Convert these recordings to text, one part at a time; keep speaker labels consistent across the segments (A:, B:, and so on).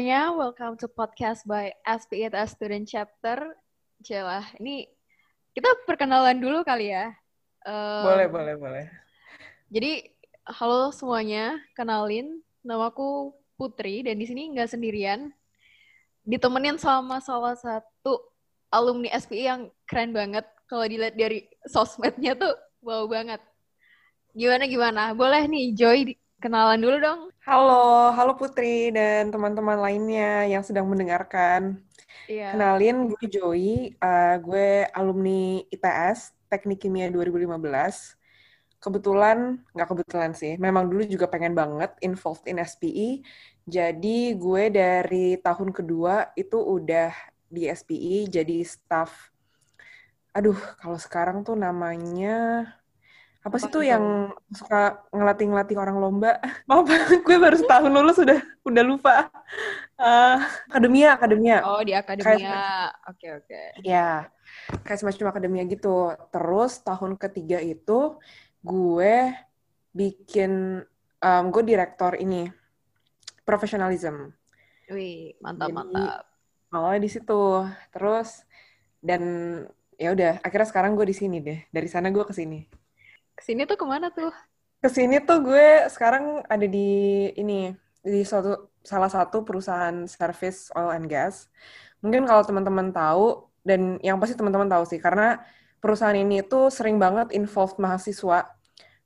A: Semuanya, welcome to podcast by SPITS Student Chapter. Jelah, ini kita perkenalan dulu kali ya.
B: Um, boleh, boleh, boleh.
A: Jadi, halo semuanya, kenalin, namaku Putri dan di sini nggak sendirian, ditemenin sama salah satu alumni SPI yang keren banget. Kalau dilihat dari sosmednya tuh wow banget. Gimana gimana? Boleh nih Joy kenalan dulu dong.
B: Halo, halo Putri dan teman-teman lainnya yang sedang mendengarkan. Iya. Kenalin, gue Joy, uh, gue alumni ITS, Teknik Kimia 2015. Kebetulan, nggak kebetulan sih, memang dulu juga pengen banget involved in SPI. Jadi gue dari tahun kedua itu udah di SPI jadi staff. Aduh, kalau sekarang tuh namanya apa sih tuh yang suka ngelatih-ngelatih orang lomba? Maaf, gue baru setahun lulus sudah udah lupa. Uh, akademia, akademia.
A: Oh, di akademia. Oke, oke. Okay,
B: okay. Ya, kayak semacam akademia gitu. Terus tahun ketiga itu gue bikin, um, gue direktor ini, profesionalism.
A: Wih, mantap, Jadi, mantap.
B: Awalnya di situ. Terus, dan ya udah, akhirnya sekarang gue di sini deh. Dari sana gue ke sini.
A: Ke sini tuh ke mana tuh?
B: Ke sini tuh gue sekarang ada di ini di suatu salah satu perusahaan service oil and gas. Mungkin kalau teman-teman tahu dan yang pasti teman-teman tahu sih karena perusahaan ini tuh sering banget involved mahasiswa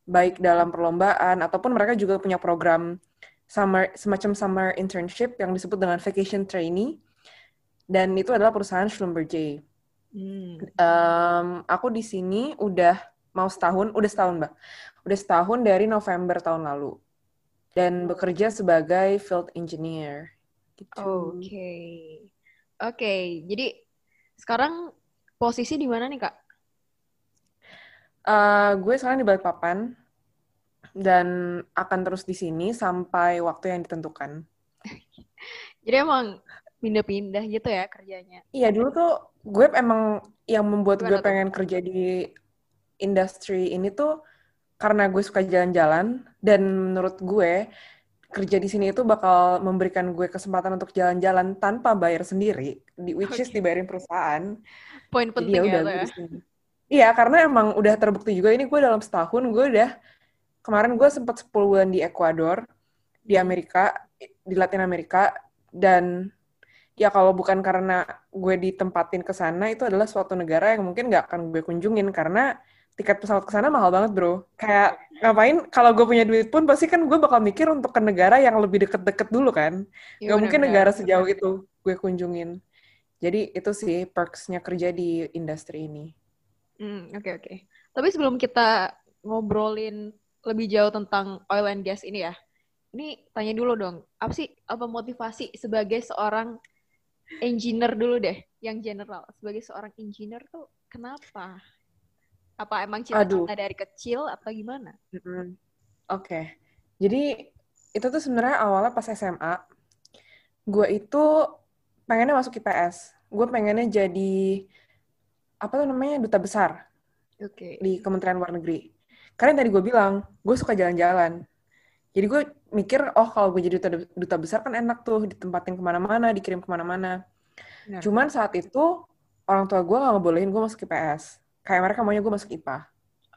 B: baik dalam perlombaan ataupun mereka juga punya program summer semacam summer internship yang disebut dengan vacation trainee dan itu adalah perusahaan Schlumberger. Hmm. Um, aku di sini udah mau setahun, udah setahun mbak, udah setahun dari November tahun lalu dan bekerja sebagai field engineer.
A: Gitu. Oke, okay. oke. Okay. Jadi sekarang posisi di mana nih kak?
B: Uh, gue sekarang di Balikpapan dan akan terus di sini sampai waktu yang ditentukan.
A: Jadi emang pindah-pindah gitu ya kerjanya?
B: Iya dulu tuh gue emang yang membuat Gimana gue tuh? pengen kerja di industri ini tuh karena gue suka jalan-jalan dan menurut gue kerja di sini itu bakal memberikan gue kesempatan untuk jalan-jalan tanpa bayar sendiri, di which okay. is dibayarin perusahaan.
A: Poin penting ya, ya,
B: udah ya. Iya, karena emang udah terbukti juga ini gue dalam setahun gue udah kemarin gue sempat 10 bulan di Ekuador, di Amerika, di Latin Amerika dan ya kalau bukan karena gue ditempatin ke sana itu adalah suatu negara yang mungkin nggak akan gue kunjungin karena tiket pesawat ke sana mahal banget bro. Kayak ngapain kalau gue punya duit pun pasti kan gue bakal mikir untuk ke negara yang lebih deket-deket dulu kan. Ya, Gak mungkin negara sejauh itu gue kunjungin. Jadi itu sih perksnya kerja di industri ini.
A: Hmm, oke okay, oke. Okay. Tapi sebelum kita ngobrolin lebih jauh tentang oil and gas ini ya, ini tanya dulu dong, apa sih apa motivasi sebagai seorang engineer dulu deh, yang general. Sebagai seorang engineer tuh kenapa? Apa emang cita-cita dari kecil atau gimana?
B: Mm-hmm. Oke, okay. jadi itu tuh sebenarnya awalnya pas SMA, gue itu pengennya masuk IPS. Gue pengennya jadi apa tuh namanya duta besar okay. di Kementerian Luar Negeri. Karena tadi gue bilang, gue suka jalan-jalan. Jadi gue mikir, oh kalau gue jadi duta, duta besar kan enak tuh, ditempatin ke mana-mana, dikirim ke mana-mana. Cuman saat itu, orang tua gue gak ngebolehin gue masuk IPS kayak mereka maunya gue masuk IPA.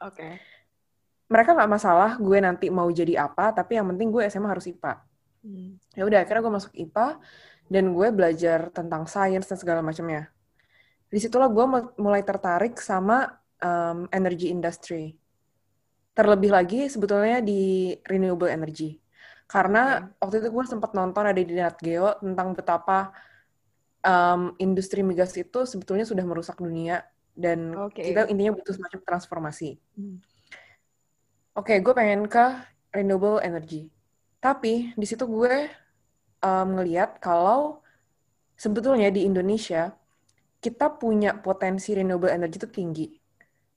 A: Oke. Okay.
B: Mereka nggak masalah gue nanti mau jadi apa, tapi yang penting gue SMA harus IPA. Hmm. Ya udah, akhirnya gue masuk IPA dan gue belajar tentang sains dan segala macamnya. Di situlah gue mulai tertarik sama um, energy industry. Terlebih lagi sebetulnya di renewable energy. Karena okay. waktu itu gue sempat nonton ada di Nat Geo tentang betapa um, industri migas itu sebetulnya sudah merusak dunia dan okay. kita intinya butuh semacam transformasi. Hmm. Oke, okay, gue pengen ke renewable energy. Tapi di situ gue um, ngeliat kalau sebetulnya di Indonesia kita punya potensi renewable energy itu tinggi.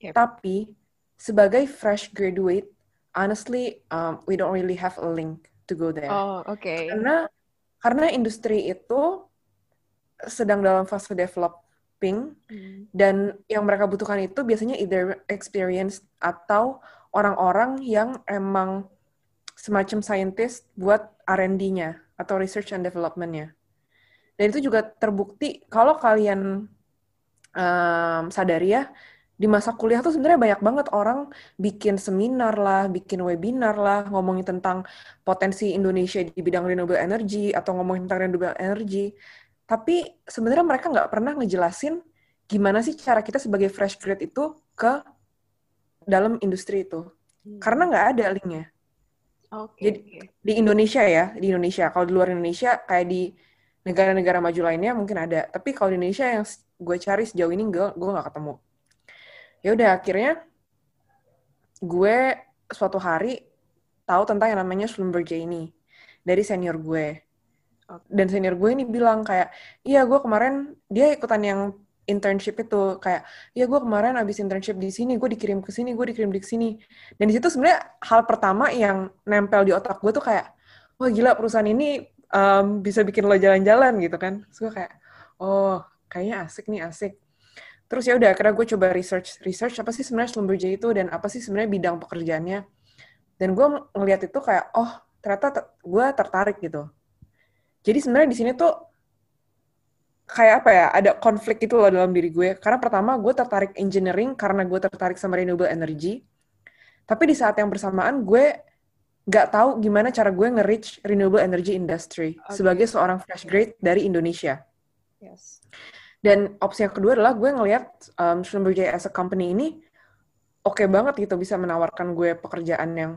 B: Yep. Tapi sebagai fresh graduate, honestly, um, we don't really have a link to go there.
A: Oh, oke. Okay.
B: Karena karena industri itu sedang dalam fase develop pink hmm. dan yang mereka butuhkan itu biasanya either experience atau orang-orang yang emang semacam scientist buat R&D-nya atau research and development-nya. Dan itu juga terbukti kalau kalian um, sadari ya, di masa kuliah tuh sebenarnya banyak banget orang bikin seminar lah, bikin webinar lah, ngomongin tentang potensi Indonesia di bidang renewable energy atau ngomongin tentang renewable energy. Tapi sebenarnya mereka nggak pernah ngejelasin gimana sih cara kita sebagai fresh grade itu ke dalam industri itu. Hmm. Karena nggak ada linknya. Okay. Jadi di Indonesia ya, di Indonesia. Kalau di luar Indonesia kayak di negara-negara maju lainnya mungkin ada. Tapi kalau di Indonesia yang gue cari sejauh ini gue gue nggak ketemu ya udah akhirnya gue suatu hari tahu tentang yang namanya Schlumberger ini dari senior gue dan senior gue ini bilang kayak iya gue kemarin dia ikutan yang internship itu kayak iya gue kemarin abis internship di sini gue dikirim ke sini gue dikirim di sini dan di situ sebenarnya hal pertama yang nempel di otak gue tuh kayak wah gila perusahaan ini um, bisa bikin lo jalan-jalan gitu kan terus gue kayak oh kayaknya asik nih asik Terus ya udah, akhirnya gue coba research research apa sih sebenarnya Schlumberger itu dan apa sih sebenarnya bidang pekerjaannya. Dan gue ngeliat itu kayak, oh ternyata gue tertarik gitu. Jadi sebenarnya di sini tuh kayak apa ya, ada konflik itu loh dalam diri gue. Karena pertama gue tertarik engineering karena gue tertarik sama renewable energy. Tapi di saat yang bersamaan gue nggak tahu gimana cara gue nge-reach renewable energy industry okay. sebagai seorang fresh grade dari Indonesia. Yes. Dan opsi yang kedua adalah gue ngelihat um, Schlumberger as a company ini oke okay banget gitu bisa menawarkan gue pekerjaan yang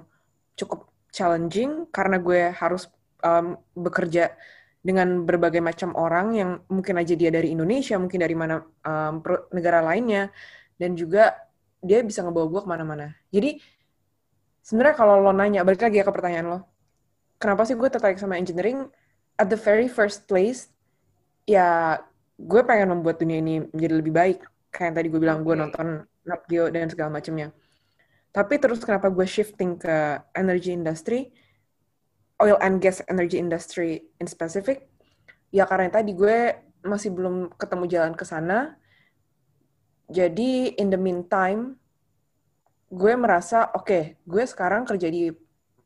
B: cukup challenging karena gue harus um, bekerja dengan berbagai macam orang yang mungkin aja dia dari Indonesia, mungkin dari mana um, negara lainnya, dan juga dia bisa ngebawa gue ke mana-mana. Jadi sebenarnya kalau lo nanya, balik lagi ya ke pertanyaan lo, kenapa sih gue tertarik sama engineering? At the very first place, ya gue pengen membuat dunia ini menjadi lebih baik kayak yang tadi gue bilang gue nonton Nat Geo dan segala macamnya tapi terus kenapa gue shifting ke energy industry oil and gas energy industry in specific. Ya karena tadi gue masih belum ketemu jalan ke sana. Jadi in the meantime gue merasa oke okay, gue sekarang kerja di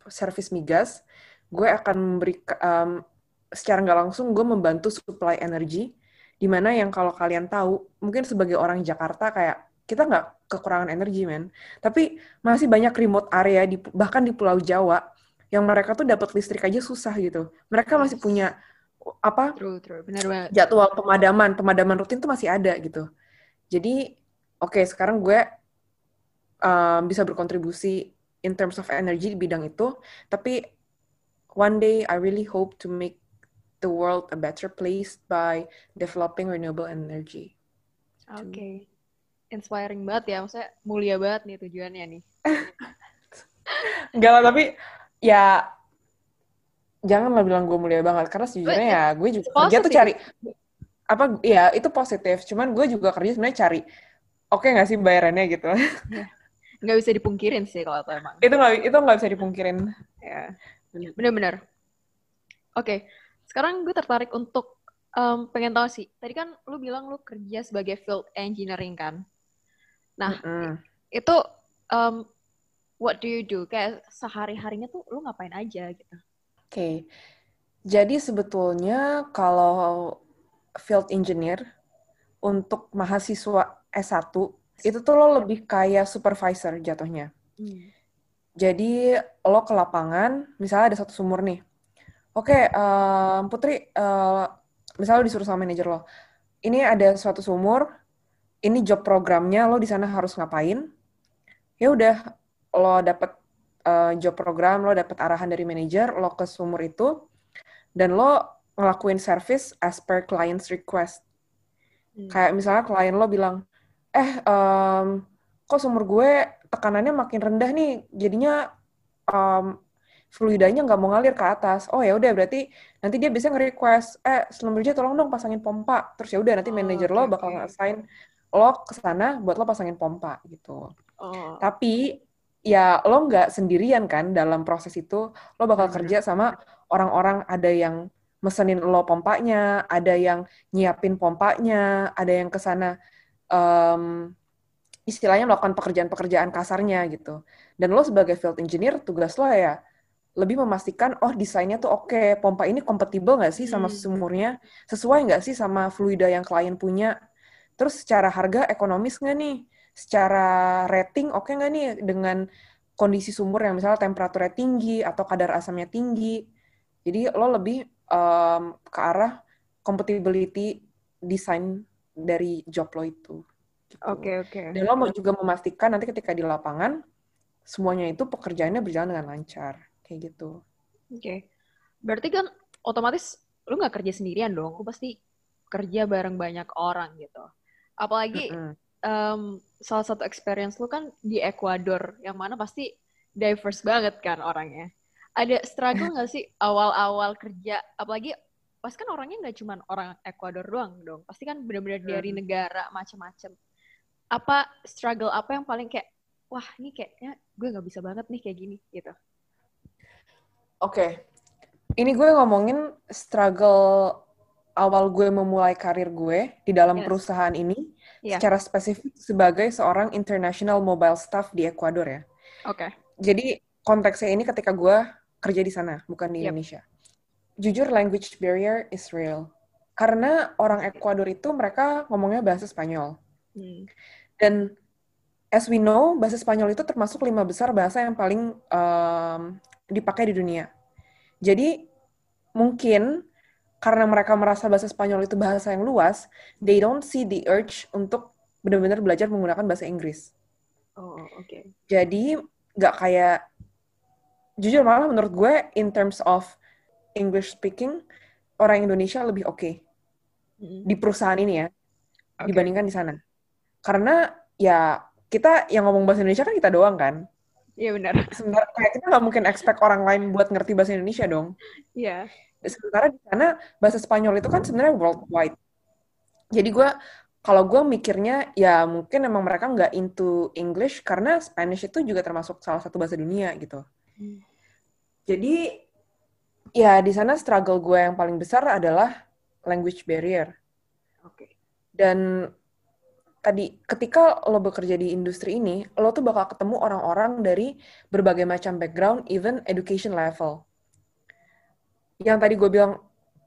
B: service migas gue akan memberi um, secara nggak langsung gue membantu supply energy. Di mana yang kalau kalian tahu mungkin sebagai orang Jakarta kayak kita nggak kekurangan energi men. Tapi masih banyak remote area di bahkan di Pulau Jawa yang mereka tuh dapat listrik aja susah gitu mereka masih punya apa true, true. Benar banget. jadwal pemadaman pemadaman rutin tuh masih ada gitu jadi oke okay, sekarang gue um, bisa berkontribusi in terms of energy di bidang itu tapi one day I really hope to make the world a better place by developing renewable energy.
A: Oke. Okay. Inspiring banget ya, maksudnya mulia banget nih tujuannya nih.
B: Enggak lah, tapi ya jangan lah bilang gue mulia banget karena sejujurnya ya gue juga positive. kerja tuh cari apa ya itu positif cuman gue juga kerja sebenarnya cari oke okay nggak sih bayarannya gitu
A: iya. nggak bisa dipungkirin sih kalau itu emang
B: itu nggak itu nggak bisa dipungkirin
A: ya bener-bener oke okay sekarang gue tertarik untuk um, pengen tahu sih. Tadi kan lu bilang lu kerja sebagai field engineering kan. Nah, mm -hmm. itu um, what do you do? Kayak sehari-harinya tuh lu ngapain aja gitu.
B: Oke. Okay. Jadi sebetulnya kalau field engineer untuk mahasiswa S1 itu tuh lo lebih kayak supervisor jatuhnya. Hmm. Jadi lo ke lapangan, misalnya ada satu sumur nih oke okay, um, Putri uh, misalnya lo disuruh sama manajer lo ini ada suatu sumur ini job programnya lo di sana harus ngapain ya udah lo dapet uh, job program lo dapet arahan dari manajer lo ke sumur itu dan lo ngelakuin service as per client's request hmm. kayak misalnya klien lo bilang eh um, kok sumur gue tekanannya makin rendah nih jadinya um, fluidanya nggak mau ngalir ke atas. Oh ya udah berarti nanti dia bisa nge-request, eh Slumberger tolong dong pasangin pompa. Terus ya udah nanti oh, manajer okay, lo bakal okay. assign lo ke sana buat lo pasangin pompa gitu. Oh. Tapi ya lo nggak sendirian kan dalam proses itu. Lo bakal kerja sama orang-orang ada yang mesenin lo pompanya, ada yang nyiapin pompanya, ada yang ke sana um, istilahnya melakukan pekerjaan-pekerjaan kasarnya gitu. Dan lo sebagai field engineer tugas lo ya lebih memastikan oh desainnya tuh oke okay, pompa ini kompatibel nggak sih sama hmm. sumurnya sesuai nggak sih sama fluida yang klien punya terus secara harga ekonomis nggak nih secara rating oke okay nggak nih dengan kondisi sumur yang misalnya temperaturnya tinggi atau kadar asamnya tinggi jadi lo lebih um, ke arah compatibility desain dari job lo itu
A: oke gitu. oke okay, okay.
B: dan lo mau juga memastikan nanti ketika di lapangan semuanya itu pekerjaannya berjalan dengan lancar kayak gitu.
A: Oke, okay. berarti kan otomatis lu nggak kerja sendirian dong, lu pasti kerja bareng banyak orang gitu. Apalagi mm -hmm. Um, salah satu experience lu kan di Ecuador, yang mana pasti diverse banget kan orangnya. Ada struggle nggak sih awal-awal kerja, apalagi pas kan orangnya nggak cuma orang Ecuador doang dong, pasti kan benar-benar dari negara macam-macam. Apa struggle apa yang paling kayak, wah ini kayaknya gue nggak bisa banget nih kayak gini gitu.
B: Oke, okay. ini gue ngomongin struggle awal gue memulai karir gue di dalam yes. perusahaan ini yeah. secara spesifik sebagai seorang international mobile staff di Ekuador ya.
A: Oke. Okay.
B: Jadi konteksnya ini ketika gue kerja di sana, bukan di yep. Indonesia. Jujur language barrier is real. Karena orang Ekuador itu mereka ngomongnya bahasa Spanyol. Hmm. Dan as we know, bahasa Spanyol itu termasuk lima besar bahasa yang paling um, dipakai di dunia. Jadi mungkin karena mereka merasa bahasa Spanyol itu bahasa yang luas, they don't see the urge untuk benar-benar belajar menggunakan bahasa Inggris.
A: Oh, oke. Okay.
B: Jadi nggak kayak jujur malah menurut gue in terms of English speaking orang Indonesia lebih oke okay mm-hmm. di perusahaan ini ya okay. dibandingkan di sana. Karena ya kita yang ngomong bahasa Indonesia kan kita doang kan.
A: Iya benar.
B: Sebenarnya kayak kita nggak mungkin expect orang lain buat ngerti bahasa Indonesia dong.
A: Iya.
B: Yeah. Sementara di sana bahasa Spanyol itu kan sebenarnya worldwide. Jadi gue kalau gue mikirnya ya mungkin emang mereka nggak into English karena Spanish itu juga termasuk salah satu bahasa dunia gitu. Hmm. Jadi ya di sana struggle gue yang paling besar adalah language barrier.
A: Oke. Okay.
B: Dan tadi ketika lo bekerja di industri ini, lo tuh bakal ketemu orang-orang dari berbagai macam background, even education level. Yang tadi gue bilang,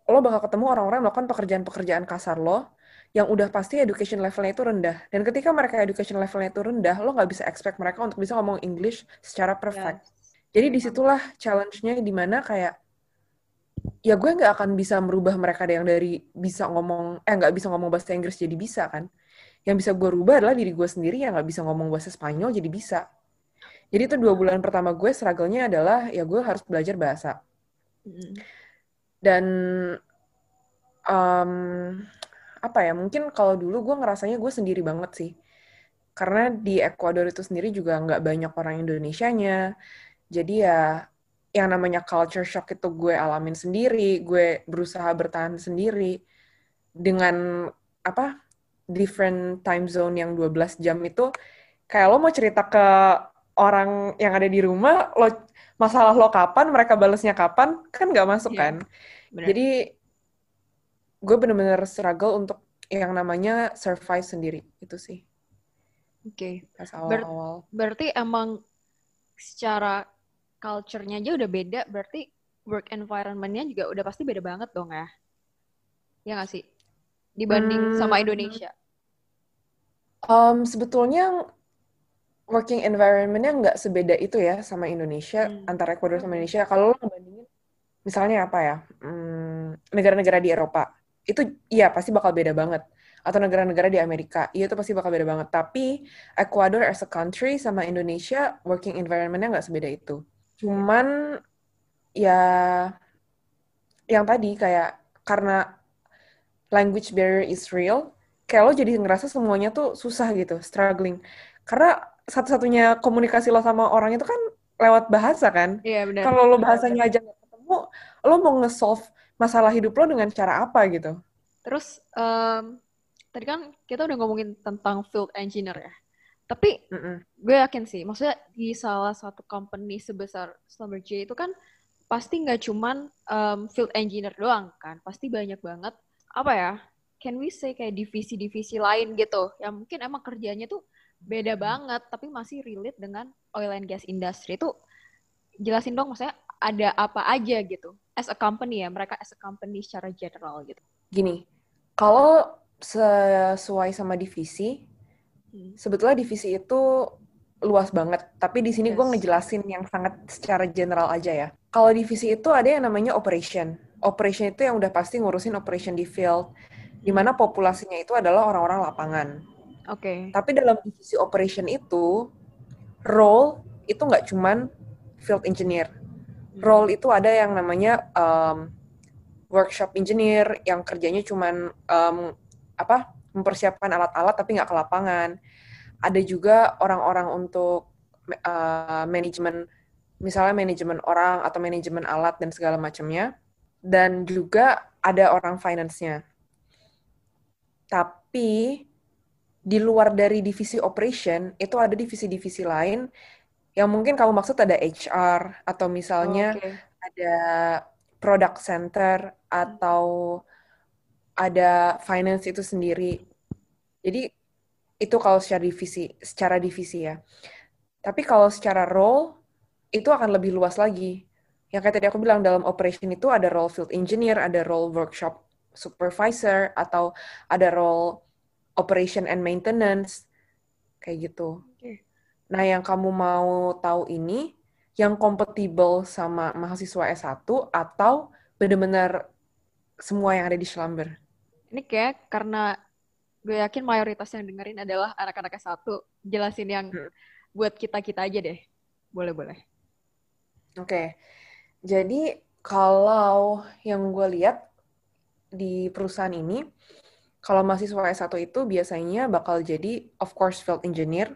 B: lo bakal ketemu orang-orang melakukan pekerjaan-pekerjaan kasar lo, yang udah pasti education levelnya itu rendah. Dan ketika mereka education levelnya itu rendah, lo nggak bisa expect mereka untuk bisa ngomong English secara perfect. Yeah. Jadi di situlah challenge-nya di mana kayak, ya gue nggak akan bisa merubah mereka yang dari bisa ngomong, eh nggak bisa ngomong bahasa Inggris jadi bisa kan yang bisa gue rubah adalah diri gue sendiri yang gak bisa ngomong bahasa Spanyol jadi bisa. Jadi itu dua bulan pertama gue struggle-nya adalah ya gue harus belajar bahasa. Dan um, apa ya mungkin kalau dulu gue ngerasanya gue sendiri banget sih. Karena di Ecuador itu sendiri juga nggak banyak orang Indonesia-nya. Jadi ya yang namanya culture shock itu gue alamin sendiri, gue berusaha bertahan sendiri dengan apa different time zone yang 12 jam itu kayak lo mau cerita ke orang yang ada di rumah lo masalah lo kapan mereka balesnya kapan kan nggak masuk yeah, kan bener. jadi gue bener-bener struggle untuk yang namanya survive sendiri itu sih
A: oke okay. Ber berarti emang secara culture-nya aja udah beda berarti work environment-nya juga udah pasti beda banget dong ya ya nggak sih dibanding hmm. sama Indonesia
B: Um, sebetulnya working environment-nya nggak sebeda itu ya sama Indonesia, hmm. antara Ecuador sama Indonesia. Kalau lo ngebandingin, misalnya apa ya, hmm, negara-negara hmm, di Eropa, itu iya pasti bakal beda banget. Atau negara-negara di Amerika, iya itu pasti bakal beda banget. Tapi Ecuador as a country sama Indonesia, working environment-nya nggak sebeda itu. Cuman ya yang tadi kayak karena language barrier is real, kayak lo jadi ngerasa semuanya tuh susah gitu, struggling. Karena satu-satunya komunikasi lo sama orang itu kan lewat bahasa kan.
A: Iya benar.
B: Kalau lo bahasanya aja nggak ketemu, lo mau nge-solve masalah hidup lo dengan cara apa gitu.
A: Terus um, tadi kan kita udah ngomongin tentang field engineer ya. Tapi mm -mm. gue yakin sih, maksudnya di salah satu company sebesar Schlumberger itu kan pasti nggak cuman um, field engineer doang kan, pasti banyak banget apa ya can we say kayak divisi-divisi lain gitu yang mungkin emang kerjanya tuh beda banget tapi masih relate dengan oil and gas industry itu jelasin dong maksudnya ada apa aja gitu as a company ya mereka as a company secara general gitu
B: gini kalau sesuai sama divisi hmm. sebetulnya divisi itu luas banget tapi di sini yes. gue ngejelasin yang sangat secara general aja ya kalau divisi itu ada yang namanya operation operation itu yang udah pasti ngurusin operation di field di hmm. mana populasinya itu adalah orang-orang lapangan
A: oke okay.
B: tapi dalam divisi operation itu role itu nggak cuman field engineer role itu ada yang namanya um, workshop engineer yang kerjanya cuman um, apa mempersiapkan alat-alat tapi nggak ke lapangan. Ada juga orang-orang untuk uh, manajemen, misalnya manajemen orang atau manajemen alat dan segala macamnya. Dan juga ada orang finance-nya. Tapi di luar dari divisi operation itu ada divisi-divisi lain yang mungkin kamu maksud ada HR atau misalnya oh, okay. ada product center atau ada finance itu sendiri. Jadi itu kalau secara divisi, secara divisi ya. Tapi kalau secara role itu akan lebih luas lagi. Yang kayak tadi aku bilang dalam operation itu ada role field engineer, ada role workshop supervisor atau ada role operation and maintenance kayak gitu. Nah, yang kamu mau tahu ini yang kompatibel sama mahasiswa S1 atau benar-benar semua yang ada di Schlamber?
A: Ini kayak karena gue yakin mayoritas yang dengerin adalah anak-anak S1. Jelasin yang hmm. buat kita-kita aja deh. Boleh-boleh.
B: Oke. Okay. Jadi kalau yang gue lihat di perusahaan ini, kalau mahasiswa S1 itu biasanya bakal jadi, of course, field engineer,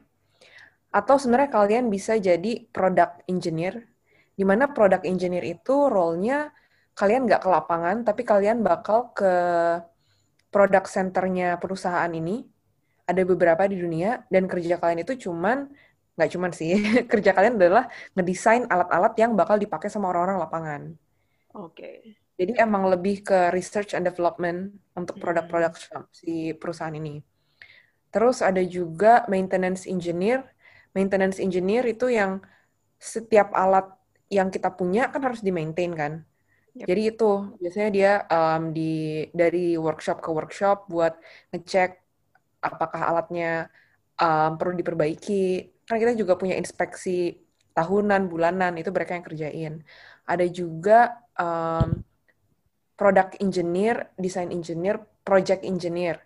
B: atau sebenarnya kalian bisa jadi product engineer, di mana product engineer itu role-nya kalian nggak ke lapangan, tapi kalian bakal ke product center-nya perusahaan ini. Ada beberapa di dunia, dan kerja kalian itu cuman, nggak cuman sih, kerja kalian adalah ngedesain alat-alat yang bakal dipakai sama orang-orang lapangan.
A: Oke. Okay.
B: Jadi emang lebih ke research and development untuk produk-produk hmm. si perusahaan ini. Terus ada juga maintenance engineer, maintenance engineer itu yang setiap alat yang kita punya kan harus di-maintain kan. Yep. Jadi itu biasanya dia um, di dari workshop ke workshop buat ngecek apakah alatnya um, perlu diperbaiki. Kan kita juga punya inspeksi tahunan, bulanan itu mereka yang kerjain. Ada juga um, product engineer, design engineer, project engineer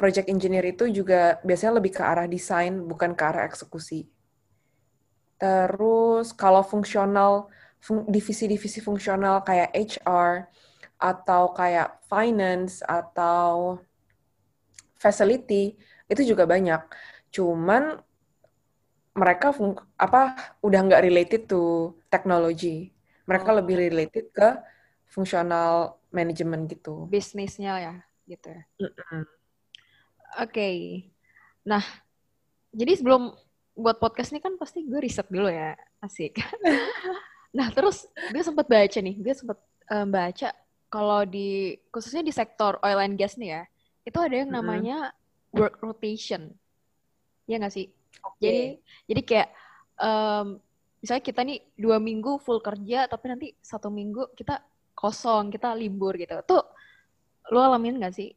B: project engineer itu juga biasanya lebih ke arah desain, bukan ke arah eksekusi. Terus kalau fungsional, divisi-divisi fungsional kayak HR, atau kayak finance, atau facility, itu juga banyak. Cuman mereka apa udah nggak related to teknologi. Mereka oh. lebih related ke fungsional manajemen gitu.
A: Bisnisnya ya, gitu ya. Mm -mm. Oke. Okay. Nah, jadi sebelum buat podcast ini kan pasti gue riset dulu ya, asik. nah, terus gue sempat baca nih, gue sempat um, baca kalau di khususnya di sektor oil and gas nih ya, itu ada yang namanya mm-hmm. work rotation. Ya nggak sih? Okay. Jadi jadi kayak um, misalnya kita nih dua minggu full kerja, tapi nanti satu minggu kita kosong, kita libur gitu. Tuh lo alamin nggak sih?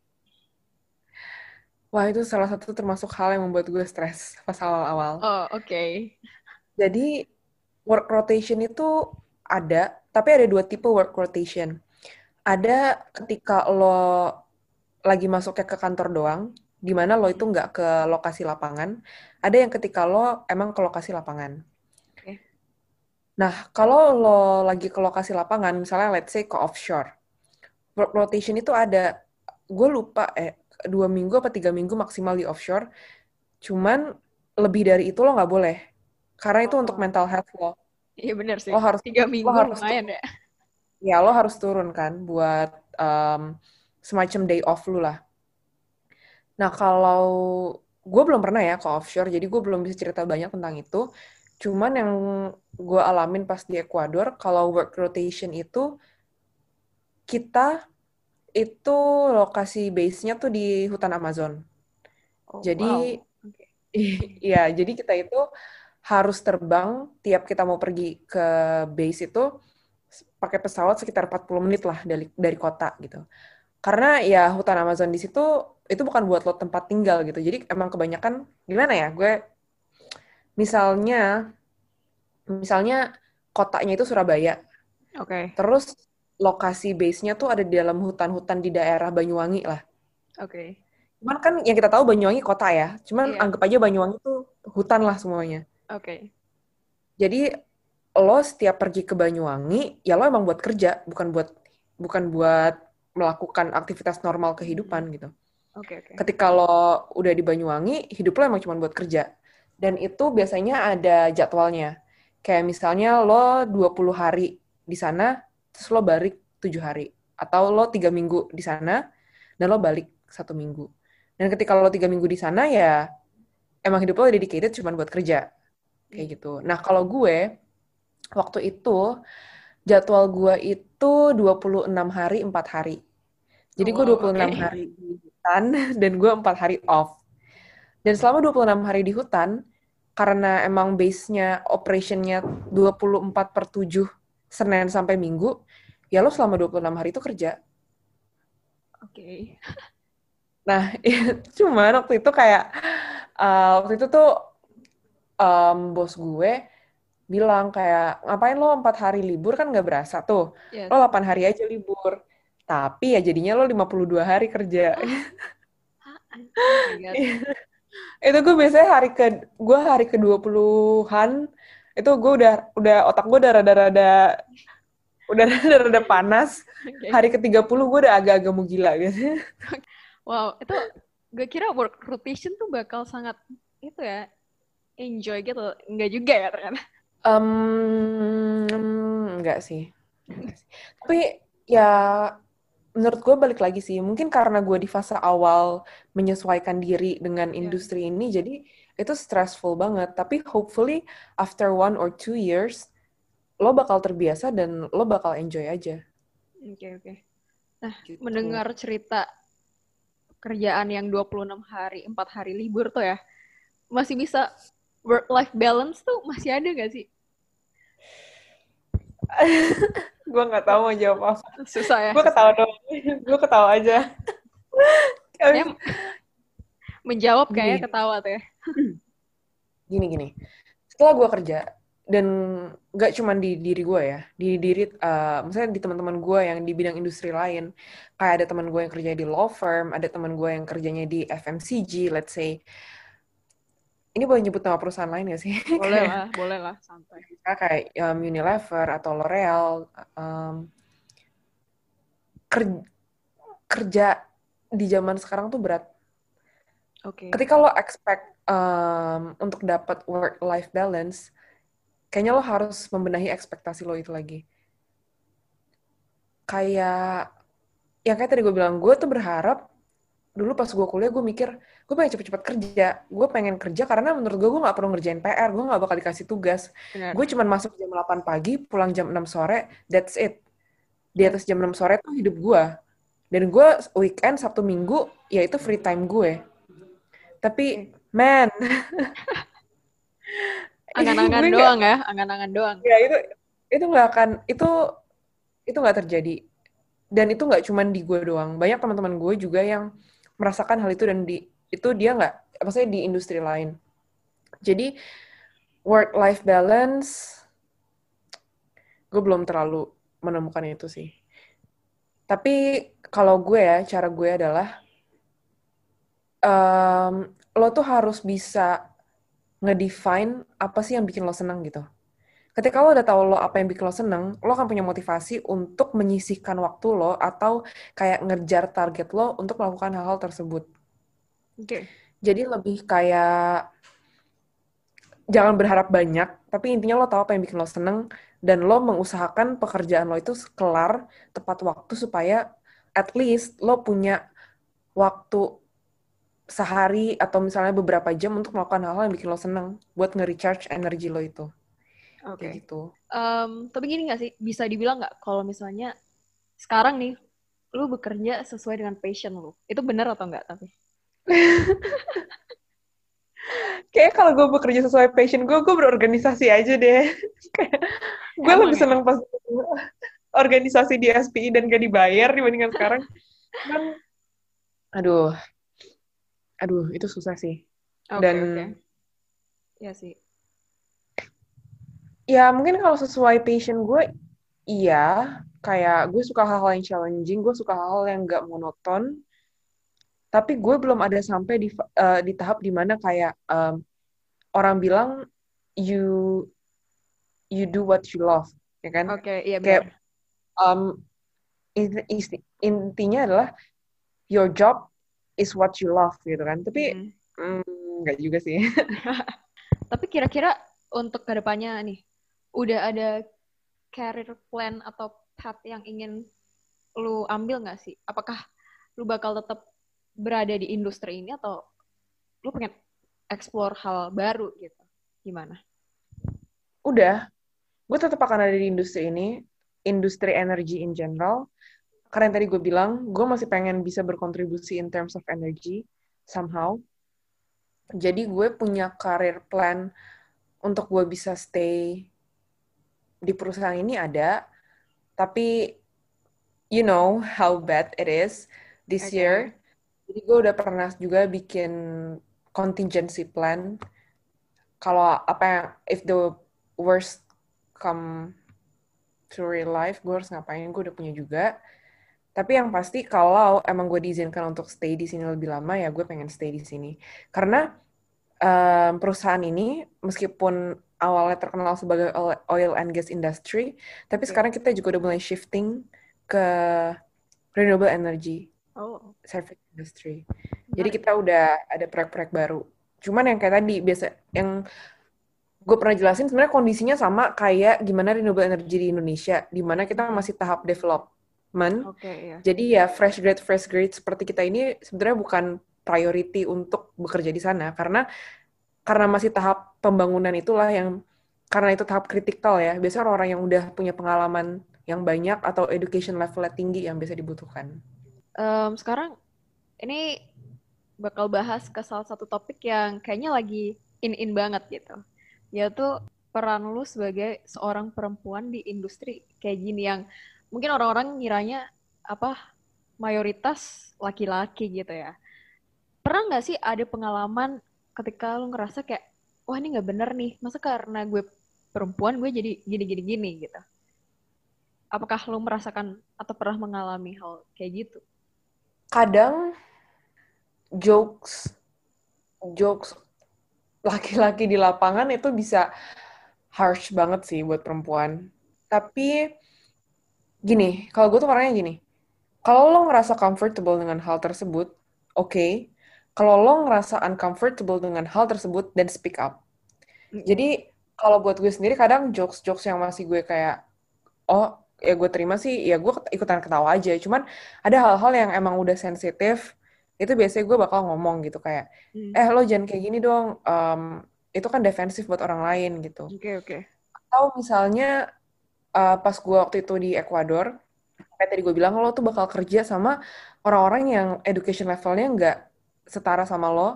B: Wah, itu salah satu termasuk hal yang membuat gue stres pas awal-awal.
A: Oh, oke. Okay.
B: Jadi, work rotation itu ada, tapi ada dua tipe work rotation. Ada ketika lo lagi masuknya ke kantor doang, di mana lo itu nggak ke lokasi lapangan. Ada yang ketika lo emang ke lokasi lapangan. Nah, kalau lo lagi ke lokasi lapangan, misalnya let's say ke offshore, rotation itu ada. Gue lupa, eh, dua minggu apa tiga minggu maksimal di offshore. Cuman lebih dari itu lo nggak boleh. Karena itu oh. untuk mental health lo.
A: Iya benar sih. Lo harus tiga minggu lo harus lumayan ya.
B: Ya lo harus turun kan buat um, semacam day off lu lah. Nah kalau gue belum pernah ya ke offshore, jadi gue belum bisa cerita banyak tentang itu. Cuman yang gue alamin pas di Ecuador, kalau work rotation itu kita itu lokasi base-nya tuh di hutan Amazon. Oh, jadi, wow. okay. iya, jadi kita itu harus terbang tiap kita mau pergi ke base itu pakai pesawat sekitar 40 menit lah dari dari kota gitu. Karena ya hutan Amazon di situ itu bukan buat lo tempat tinggal gitu. Jadi emang kebanyakan gimana ya? Gue misalnya misalnya kotanya itu Surabaya.
A: Oke. Okay.
B: Terus lokasi base-nya tuh ada di dalam hutan-hutan di daerah Banyuwangi lah.
A: Oke. Okay.
B: Cuman kan yang kita tahu Banyuwangi kota ya. Cuman yeah. anggap aja Banyuwangi itu hutan lah semuanya.
A: Oke. Okay.
B: Jadi lo setiap pergi ke Banyuwangi, ya lo emang buat kerja, bukan buat bukan buat melakukan aktivitas normal kehidupan gitu.
A: Oke, okay, oke. Okay.
B: Ketika lo udah di Banyuwangi, hidup lo emang cuma buat kerja. Dan itu biasanya ada jadwalnya. Kayak misalnya lo 20 hari di sana, terus lo balik 7 hari. Atau lo 3 minggu di sana, dan lo balik satu minggu. Dan ketika lo 3 minggu di sana, ya emang hidup lo dedicated cuma buat kerja. Kayak gitu. Nah, kalau gue, waktu itu jadwal gue itu 26 hari 4 hari. Jadi gue 26 okay. hari di hutan dan gue 4 hari off. Dan selama 26 hari di hutan, karena emang base-nya, operation-nya 24 per 7 Senin sampai Minggu, ya lo selama 26 hari itu kerja.
A: Oke. Okay.
B: Nah, ya, cuman waktu itu kayak, uh, waktu itu tuh um, bos gue bilang kayak ngapain lo empat hari libur kan nggak berasa tuh yes. lo 8 hari aja libur tapi ya jadinya lo 52 hari kerja oh itu gue biasanya hari ke gue hari ke 20-an itu gue udah udah otak gue udah rada-rada udah rada-rada panas. Okay. hari ke 30 gue udah agak-agak mau gila gitu
A: wow itu gue kira work rotation tuh bakal sangat itu ya enjoy gitu. Enggak juga ya ternyata.
B: Um, enggak sih. Tapi ya menurut gue balik lagi sih, mungkin karena gue di fase awal menyesuaikan diri dengan iya. industri yeah. ini, jadi itu stressful banget. Tapi hopefully after one or two years, lo bakal terbiasa dan lo bakal enjoy aja.
A: Oke, okay, oke. Okay. Nah, gitu. mendengar cerita kerjaan yang 26 hari, 4 hari libur tuh ya, masih bisa work-life balance tuh masih ada gak sih?
B: gue nggak tahu mau jawab apa.
A: Susah ya.
B: Gue ketawa dong. gue ketawa aja.
A: Kayaknya menjawab kayak ketawa tuh ya.
B: Gini gini. Setelah gue kerja dan nggak cuma di diri gue ya, di diri, uh, misalnya di teman-teman gue yang di bidang industri lain, kayak ada teman gue yang kerja di law firm, ada teman gue yang kerjanya di FMCG, let's say, ini boleh nyebut nama perusahaan lain gak sih?
A: Boleh lah, boleh lah, santai.
B: Kayak um, Unilever atau L'Oreal, um, kerja, kerja di zaman sekarang tuh berat.
A: Oke. Okay.
B: Ketika lo expect um, untuk dapat work-life balance, kayaknya lo harus membenahi ekspektasi lo itu lagi. Kayak, yang kayak tadi gue bilang, gue tuh berharap dulu pas gue kuliah gue mikir gue pengen cepet-cepet kerja. Gue pengen kerja karena menurut gue gue nggak perlu ngerjain PR gue nggak bakal dikasih tugas. Gue cuma masuk jam 8 pagi pulang jam 6 sore that's it. Di atas jam 6 sore tuh hidup gue dan gue weekend sabtu minggu ya itu free time gue. Tapi man.
A: Angan-angan doang ya angan-angan doang.
B: Ya itu itu nggak akan itu itu nggak terjadi. Dan itu nggak cuma di gue doang. Banyak teman-teman gue juga yang merasakan hal itu dan di itu dia nggak maksudnya di industri lain. Jadi work life balance gue belum terlalu menemukan itu sih. Tapi kalau gue ya cara gue adalah um, lo tuh harus bisa ngedefine apa sih yang bikin lo senang gitu ketika lo udah tahu lo apa yang bikin lo seneng, lo akan punya motivasi untuk menyisihkan waktu lo atau kayak ngejar target lo untuk melakukan hal-hal tersebut.
A: Oke. Okay.
B: Jadi lebih kayak jangan berharap banyak, tapi intinya lo tahu apa yang bikin lo seneng dan lo mengusahakan pekerjaan lo itu kelar tepat waktu supaya at least lo punya waktu sehari atau misalnya beberapa jam untuk melakukan hal-hal yang bikin lo seneng buat nge-recharge energi lo itu.
A: Oke. Okay.
B: gitu.
A: Um, tapi gini gak sih, bisa dibilang nggak kalau misalnya sekarang nih, lu bekerja sesuai dengan passion lu. Itu benar atau enggak tapi?
B: Kayak kalau gue bekerja sesuai passion gue, gue berorganisasi aja deh. gue lebih ya? seneng pas organisasi di SPI dan gak dibayar dibandingkan sekarang kan aduh aduh itu susah sih
A: okay,
B: dan
A: okay. ya sih
B: ya mungkin kalau sesuai passion gue iya. Kayak gue suka hal-hal yang challenging gue suka hal-hal yang gak monoton. Tapi gue belum ada sampai di uh, di tahap di mana kayak um, orang bilang you you do what you love ya kan?
A: Oke okay, iya
B: kayak um, intinya adalah your job is what you love gitu kan? Tapi hmm. mm, nggak juga sih.
A: Tapi kira-kira untuk ke depannya nih udah ada career plan atau path yang ingin lu ambil nggak sih apakah lu bakal tetap berada di industri ini atau lu pengen explore hal baru gitu gimana
B: udah gue tetap akan ada di industri ini industri energi in general. Karena yang tadi gue bilang, gue masih pengen bisa berkontribusi in terms of energy somehow. Jadi gue punya career plan untuk gue bisa stay di perusahaan ini ada, tapi you know how bad it is this okay. year. Jadi gue udah pernah juga bikin contingency plan. Kalau apa yang if the worst come to real life gue harus ngapain gue udah punya juga tapi yang pasti kalau emang gue diizinkan untuk stay di sini lebih lama ya gue pengen stay di sini karena um, perusahaan ini meskipun awalnya terkenal sebagai oil and gas industry tapi okay. sekarang kita juga udah mulai shifting ke renewable energy
A: oh.
B: service industry jadi kita udah ada proyek-proyek baru cuman yang kayak tadi biasa yang gue pernah jelasin sebenarnya kondisinya sama kayak gimana renewable energy di Indonesia, di mana kita masih tahap development.
A: Okay, iya.
B: Jadi ya fresh grade fresh grade seperti kita ini sebenarnya bukan priority untuk bekerja di sana karena karena masih tahap pembangunan itulah yang karena itu tahap kritikal ya. Biasanya orang-orang yang udah punya pengalaman yang banyak atau education levelnya tinggi yang bisa dibutuhkan.
A: Um, sekarang ini bakal bahas ke salah satu topik yang kayaknya lagi in-in banget gitu yaitu peran lu sebagai seorang perempuan di industri kayak gini yang mungkin orang-orang ngiranya apa mayoritas laki-laki gitu ya. Pernah nggak sih ada pengalaman ketika lu ngerasa kayak wah ini nggak bener nih, masa karena gue perempuan gue jadi gini-gini gini gitu. Apakah lu merasakan atau pernah mengalami hal kayak gitu?
B: Kadang jokes jokes laki-laki di lapangan itu bisa harsh banget sih buat perempuan. Tapi gini, kalau gue tuh orangnya gini. Kalau lo ngerasa comfortable dengan hal tersebut, oke. Okay. Kalau lo ngerasa uncomfortable dengan hal tersebut, then speak up. Jadi kalau buat gue sendiri kadang jokes-jokes yang masih gue kayak, oh ya gue terima sih, ya gue ikutan ketawa aja. Cuman ada hal-hal yang emang udah sensitif, itu biasanya gue bakal ngomong gitu kayak hmm. eh lo jangan kayak gini dong um, itu kan defensif buat orang lain gitu
A: oke okay, oke okay.
B: atau misalnya uh, pas gue waktu itu di Ekuador kayak tadi gue bilang lo tuh bakal kerja sama orang-orang yang education levelnya nggak setara sama lo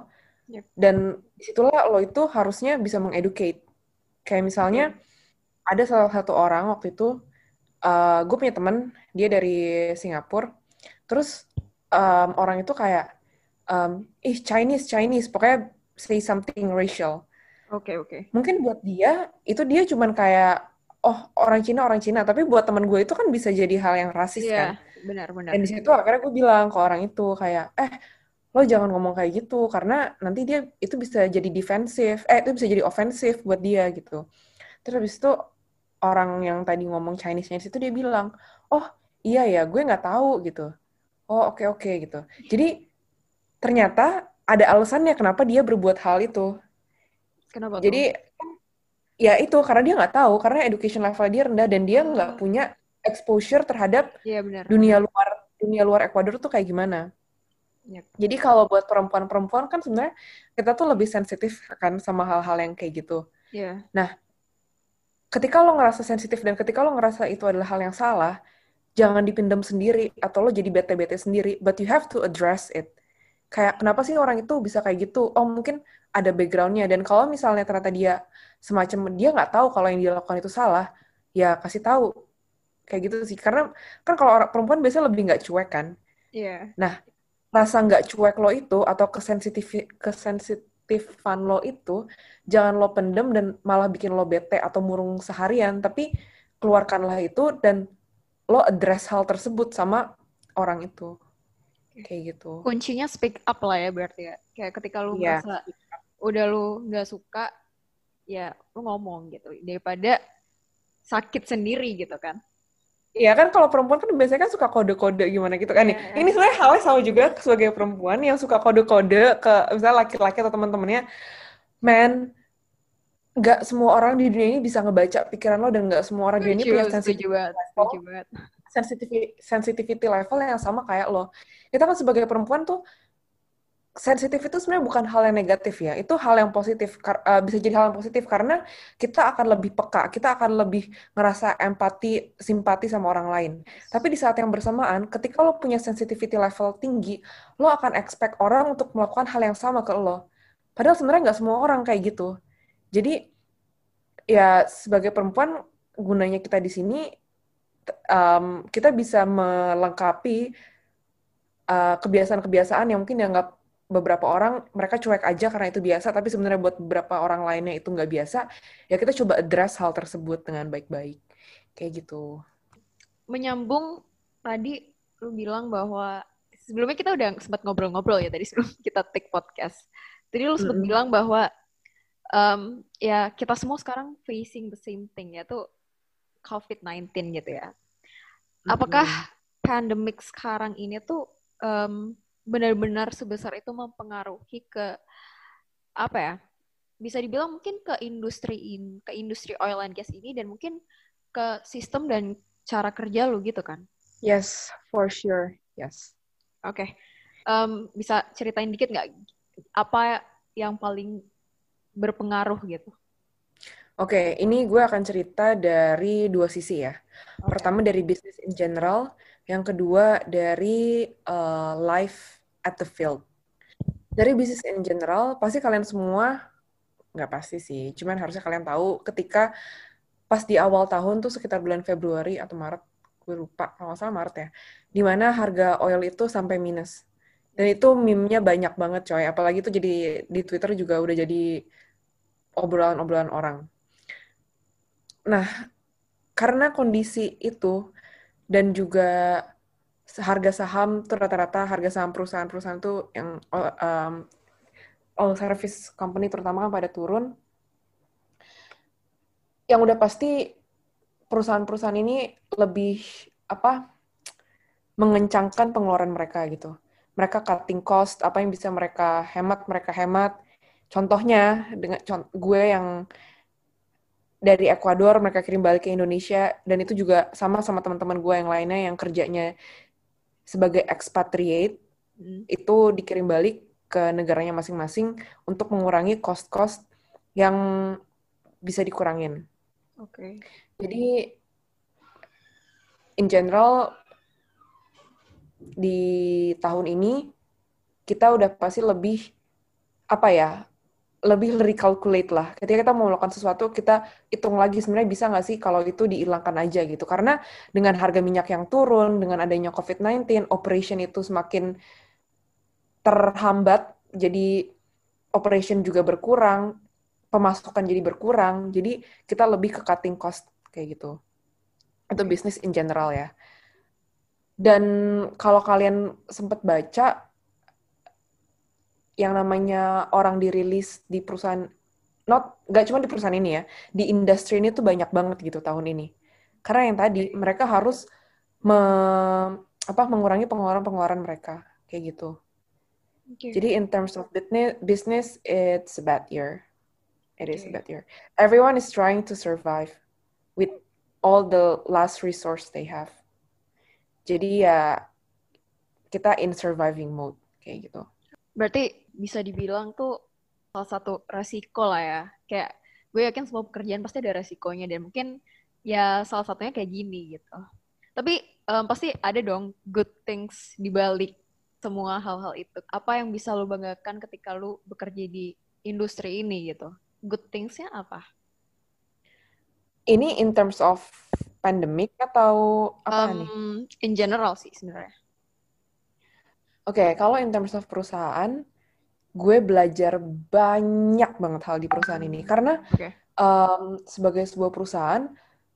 B: yep. dan di situlah lo itu harusnya bisa mengeducate kayak misalnya okay. ada salah satu orang waktu itu uh, gue punya temen dia dari Singapura terus um, orang itu kayak um, ih Chinese Chinese pokoknya say something racial.
A: Oke okay, oke. Okay.
B: Mungkin buat dia itu dia cuman kayak oh orang Cina orang Cina tapi buat teman gue itu kan bisa jadi hal yang rasis yeah,
A: kan. benar benar.
B: Dan di situ akhirnya gue bilang ke orang itu kayak eh lo jangan ngomong kayak gitu karena nanti dia itu bisa jadi defensif eh itu bisa jadi ofensif buat dia gitu. Terus habis itu orang yang tadi ngomong Chinese Chinese itu dia bilang oh iya ya gue nggak tahu gitu oh oke okay, oke okay, gitu jadi ternyata ada alasannya kenapa dia berbuat hal itu
A: kenapa
B: jadi ya itu karena dia nggak tahu karena education level dia rendah dan dia nggak hmm. punya exposure terhadap
A: ya, benar.
B: dunia luar dunia luar Ekuador tuh kayak gimana Yep. Jadi kalau buat perempuan-perempuan kan sebenarnya kita tuh lebih sensitif kan sama hal-hal yang kayak gitu.
A: Yeah.
B: Nah, ketika lo ngerasa sensitif dan ketika lo ngerasa itu adalah hal yang salah, jangan dipendam sendiri atau lo jadi bete-bete sendiri, but you have to address it. Kayak kenapa sih orang itu bisa kayak gitu? Oh mungkin ada backgroundnya dan kalau misalnya ternyata dia semacam dia nggak tahu kalau yang dia lakukan itu salah, ya kasih tahu kayak gitu sih karena kan kalau orang perempuan biasanya lebih nggak cuek kan
A: iya yeah.
B: nah rasa nggak cuek lo itu atau kesensitif kesensitifan lo itu jangan lo pendem dan malah bikin lo bete atau murung seharian. Tapi keluarkanlah itu dan lo address hal tersebut sama orang itu. Kayak gitu.
A: Kuncinya speak up lah ya berarti ya. Kayak ketika lo yeah. merasa udah lo nggak suka ya lo ngomong gitu. Daripada sakit sendiri gitu kan
B: Iya kan kalau perempuan kan biasanya kan suka kode-kode gimana gitu kan yeah. Ini sebenarnya halnya sama juga sebagai perempuan yang suka kode-kode ke misalnya laki-laki atau teman-temannya. Man, nggak semua orang di dunia ini bisa ngebaca pikiran lo dan nggak semua orang di dunia ini punya sensitivity level, sensitivity, sensitivity level yang sama kayak lo. Kita kan sebagai perempuan tuh sensitif itu sebenarnya bukan hal yang negatif ya. Itu hal yang positif, uh, bisa jadi hal yang positif karena kita akan lebih peka, kita akan lebih ngerasa empati, simpati sama orang lain. Tapi di saat yang bersamaan, ketika lo punya sensitivity level tinggi, lo akan expect orang untuk melakukan hal yang sama ke lo. Padahal sebenarnya nggak semua orang kayak gitu. Jadi ya sebagai perempuan gunanya kita di sini um, kita bisa melengkapi uh, kebiasaan-kebiasaan yang mungkin dianggap beberapa orang mereka cuek aja karena itu biasa, tapi sebenarnya buat beberapa orang lainnya itu nggak biasa, ya kita coba address hal tersebut dengan baik-baik. Kayak gitu.
A: Menyambung tadi lu bilang bahwa sebelumnya kita udah sempat ngobrol-ngobrol ya tadi sebelum kita take podcast. Tadi lu sempat mm -hmm. bilang bahwa um, ya kita semua sekarang facing the same thing yaitu COVID-19 gitu ya. Apakah mm -hmm. pandemic sekarang ini tuh um, benar-benar sebesar itu mempengaruhi ke apa ya? Bisa dibilang mungkin ke industri in, ke industri oil and gas ini dan mungkin ke sistem dan cara kerja lu gitu kan?
B: Yes, for sure. Yes.
A: Oke. Okay. Um, bisa ceritain dikit nggak apa yang paling berpengaruh gitu?
B: Oke, okay, ini gue akan cerita dari dua sisi ya. Okay. Pertama dari bisnis in general, yang kedua dari uh, life at the field. Dari bisnis in general, pasti kalian semua, nggak pasti sih, cuman harusnya kalian tahu ketika pas di awal tahun tuh sekitar bulan Februari atau Maret, gue lupa, kalau salah Maret ya, di mana harga oil itu sampai minus. Dan itu meme-nya banyak banget coy, apalagi itu jadi di Twitter juga udah jadi obrolan-obrolan orang. Nah, karena kondisi itu dan juga harga saham tuh rata-rata harga saham perusahaan-perusahaan tuh yang um, all service company terutama kan pada turun. Yang udah pasti perusahaan-perusahaan ini lebih apa mengencangkan pengeluaran mereka gitu. Mereka cutting cost, apa yang bisa mereka hemat, mereka hemat. Contohnya dengan gue yang dari Ekuador mereka kirim balik ke Indonesia dan itu juga sama sama teman-teman gue yang lainnya yang kerjanya sebagai expatriate hmm. itu dikirim balik ke negaranya masing-masing untuk mengurangi cost-cost yang bisa dikurangin.
A: Oke. Okay.
B: Jadi in general di tahun ini kita udah pasti lebih apa ya lebih recalculate lah. Ketika kita mau melakukan sesuatu, kita hitung lagi sebenarnya bisa nggak sih kalau itu dihilangkan aja gitu. Karena dengan harga minyak yang turun, dengan adanya COVID-19, operation itu semakin terhambat, jadi operation juga berkurang, pemasukan jadi berkurang, jadi kita lebih ke cutting cost kayak gitu. Itu bisnis in general ya. Dan kalau kalian sempat baca, yang namanya orang dirilis di perusahaan not gak cuma di perusahaan ini ya di industri ini tuh banyak banget gitu tahun ini. Karena yang tadi mereka harus me, apa mengurangi pengeluaran-pengeluaran mereka kayak gitu. Okay. jadi in terms of business business it's a bad year. It okay. is a bad year. Everyone is trying to survive with all the last resource they have. Jadi ya kita in surviving mode kayak gitu.
A: Berarti bisa dibilang tuh salah satu resiko lah ya. Kayak gue yakin semua pekerjaan pasti ada resikonya dan mungkin ya salah satunya kayak gini gitu. Tapi um, pasti ada dong good things di balik semua hal-hal itu. Apa yang bisa lo banggakan ketika lo bekerja di industri ini gitu? Good things-nya apa?
B: Ini in terms of pandemic atau apa um, nih?
A: In general sih sebenarnya.
B: Oke, okay, kalau in terms of perusahaan, gue belajar banyak banget hal di perusahaan ini karena okay. um, sebagai sebuah perusahaan,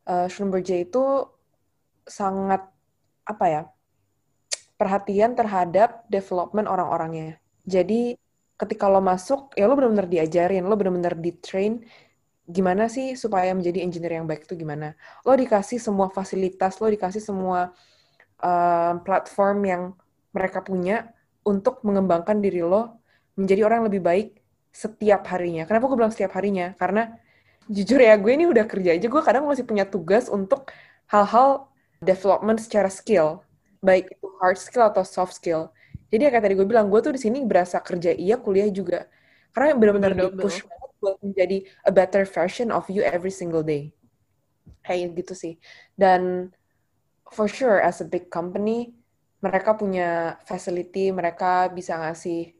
B: uh, Schlumberger itu sangat apa ya perhatian terhadap development orang-orangnya. Jadi ketika lo masuk, ya lo benar-benar diajarin, lo benar-benar di-train gimana sih supaya menjadi engineer yang baik itu gimana. Lo dikasih semua fasilitas, lo dikasih semua uh, platform yang mereka punya untuk mengembangkan diri lo menjadi orang yang lebih baik setiap harinya. Kenapa gue bilang setiap harinya? Karena jujur ya, gue ini udah kerja aja, gue kadang masih punya tugas untuk hal-hal development secara skill baik itu hard skill atau soft skill. Jadi kayak tadi gue bilang, gue tuh di sini berasa kerja iya, kuliah juga. Karena benar-benar di push banget buat menjadi a better version of you every single day. Kayak gitu sih. Dan for sure as a big company, mereka punya facility, mereka bisa ngasih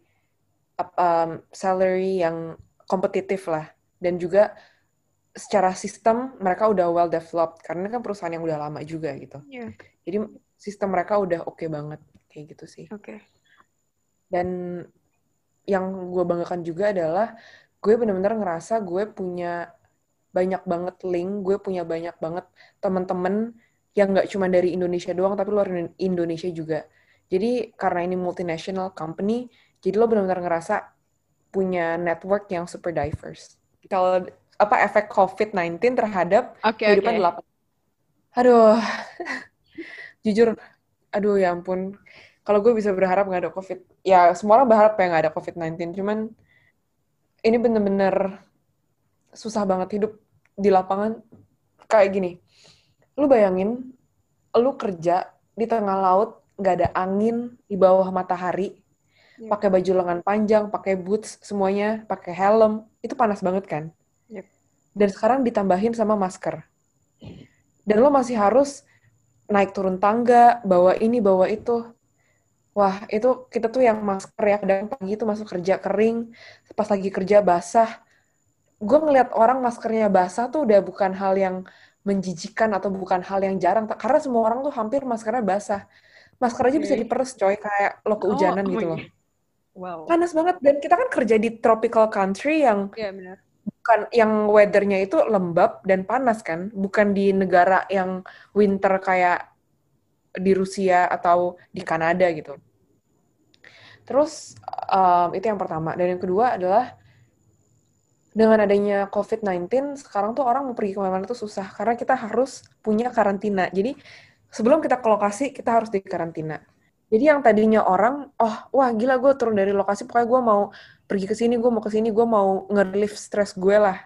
B: um, salary yang kompetitif lah. Dan juga secara sistem mereka udah well developed karena kan perusahaan yang udah lama juga gitu. Yeah. Jadi sistem mereka udah oke okay banget kayak gitu sih.
A: Oke. Okay.
B: Dan yang gue banggakan juga adalah gue bener-bener ngerasa gue punya banyak banget link, gue punya banyak banget teman-teman yang nggak cuma dari Indonesia doang, tapi luar Indonesia juga. Jadi karena ini multinational company, jadi lo benar-benar ngerasa punya network yang super diverse. Kalau apa efek COVID-19 terhadap okay, kehidupan okay. Aduh, jujur aduh ya ampun kalau gue bisa berharap nggak ada covid ya semua orang berharap ya nggak ada covid 19 cuman ini bener-bener susah banget hidup di lapangan kayak gini lu bayangin lu kerja di tengah laut nggak ada angin di bawah matahari yep. pakai baju lengan panjang pakai boots semuanya pakai helm itu panas banget kan yep. dan sekarang ditambahin sama masker dan lo masih harus naik turun tangga, bawa ini, bawa itu. Wah, itu kita tuh yang masker ya, kadang pagi itu masuk kerja kering, pas lagi kerja basah. Gue ngeliat orang maskernya basah tuh udah bukan hal yang menjijikan atau bukan hal yang jarang, karena semua orang tuh hampir maskernya basah. Masker aja okay. bisa diperes coy, kayak lo kehujanan oh, gitu loh. Wow. Panas banget, dan kita kan kerja di tropical country yang
A: yeah, benar
B: bukan yang weathernya itu lembab dan panas kan, bukan di negara yang winter kayak di Rusia atau di Kanada gitu. Terus um, itu yang pertama dan yang kedua adalah dengan adanya COVID-19 sekarang tuh orang mau pergi ke mana-mana tuh susah karena kita harus punya karantina. Jadi sebelum kita ke lokasi kita harus di karantina. Jadi yang tadinya orang, oh wah gila gue turun dari lokasi, pokoknya gue mau pergi ke sini, gue mau ke sini, gue mau nge-relief stres gue lah.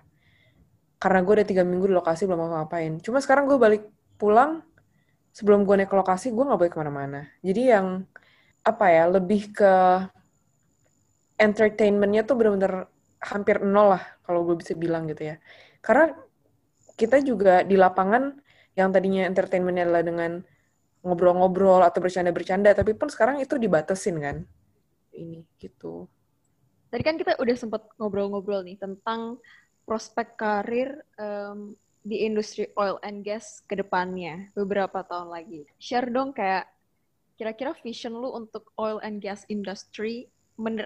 B: Karena gue udah tiga minggu di lokasi belum mau ngapain. Cuma sekarang gue balik pulang, sebelum gue naik ke lokasi, gue gak boleh ke mana-mana. Jadi yang, apa ya, lebih ke entertainment-nya tuh bener-bener hampir nol lah, kalau gue bisa bilang gitu ya. Karena kita juga di lapangan, yang tadinya entertainment-nya adalah dengan ngobrol-ngobrol atau bercanda-bercanda, tapi pun sekarang itu dibatasin kan. Ini gitu.
A: Tadi kan kita udah sempat ngobrol-ngobrol nih tentang prospek karir um, di industri oil and gas ke depannya beberapa tahun lagi. Share dong kayak kira-kira vision lu untuk oil and gas industry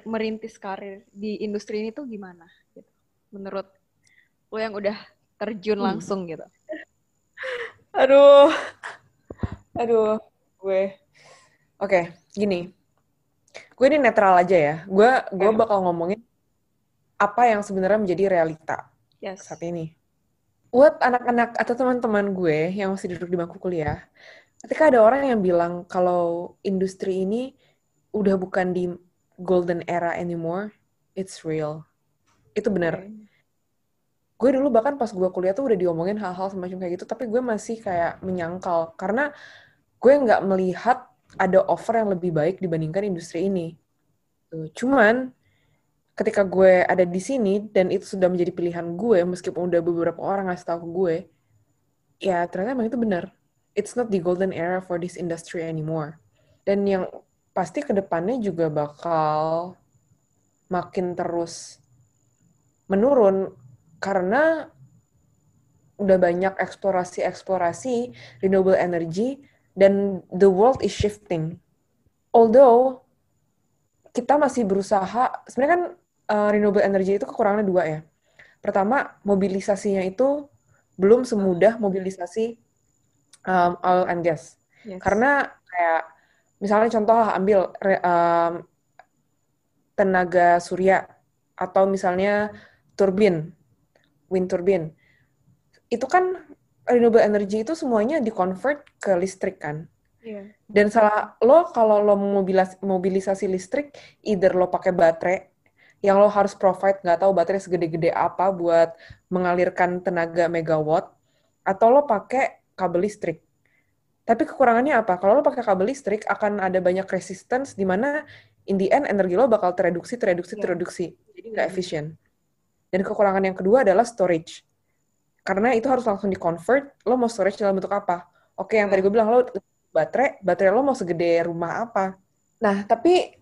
A: merintis karir di industri ini tuh gimana gitu. Menurut lu yang udah terjun hmm. langsung gitu.
B: Aduh, Aduh, gue. Oke, okay, gini. Gue ini netral aja ya. Gue gue bakal ngomongin apa yang sebenarnya menjadi realita
A: yes.
B: saat ini. Buat anak-anak atau teman-teman gue yang masih duduk di bangku kuliah, ketika ada orang yang bilang kalau industri ini udah bukan di golden era anymore, it's real. Itu benar. Okay gue dulu bahkan pas gue kuliah tuh udah diomongin hal-hal semacam kayak gitu tapi gue masih kayak menyangkal karena gue nggak melihat ada offer yang lebih baik dibandingkan industri ini. Cuman ketika gue ada di sini dan itu sudah menjadi pilihan gue meskipun udah beberapa orang ngasih tahu ke gue, ya ternyata emang itu benar. It's not the golden era for this industry anymore. Dan yang pasti ke depannya juga bakal makin terus menurun karena udah banyak eksplorasi-eksplorasi renewable energy dan the world is shifting. Although kita masih berusaha, sebenarnya kan uh, renewable energy itu kekurangannya dua ya. Pertama, mobilisasinya itu belum semudah mobilisasi um, oil and gas. Yes. Karena kayak misalnya contoh ambil um, tenaga surya atau misalnya turbin, wind turbine itu kan renewable energy itu semuanya di-convert ke listrik kan. Yeah. Dan salah lo kalau lo mobilis mobilisasi listrik, either lo pakai baterai yang lo harus provide nggak tahu baterai segede-gede apa buat mengalirkan tenaga megawatt, atau lo pakai kabel listrik. Tapi kekurangannya apa? Kalau lo pakai kabel listrik akan ada banyak resistance di mana in the end energi lo bakal tereduksi, tereduksi, yeah. tereduksi. Jadi nggak hmm. efisien. Dan kekurangan yang kedua adalah storage karena itu harus langsung di-convert, lo mau storage dalam bentuk apa? Oke, yang tadi gue bilang, lo baterai, baterai lo mau segede rumah apa? Nah, tapi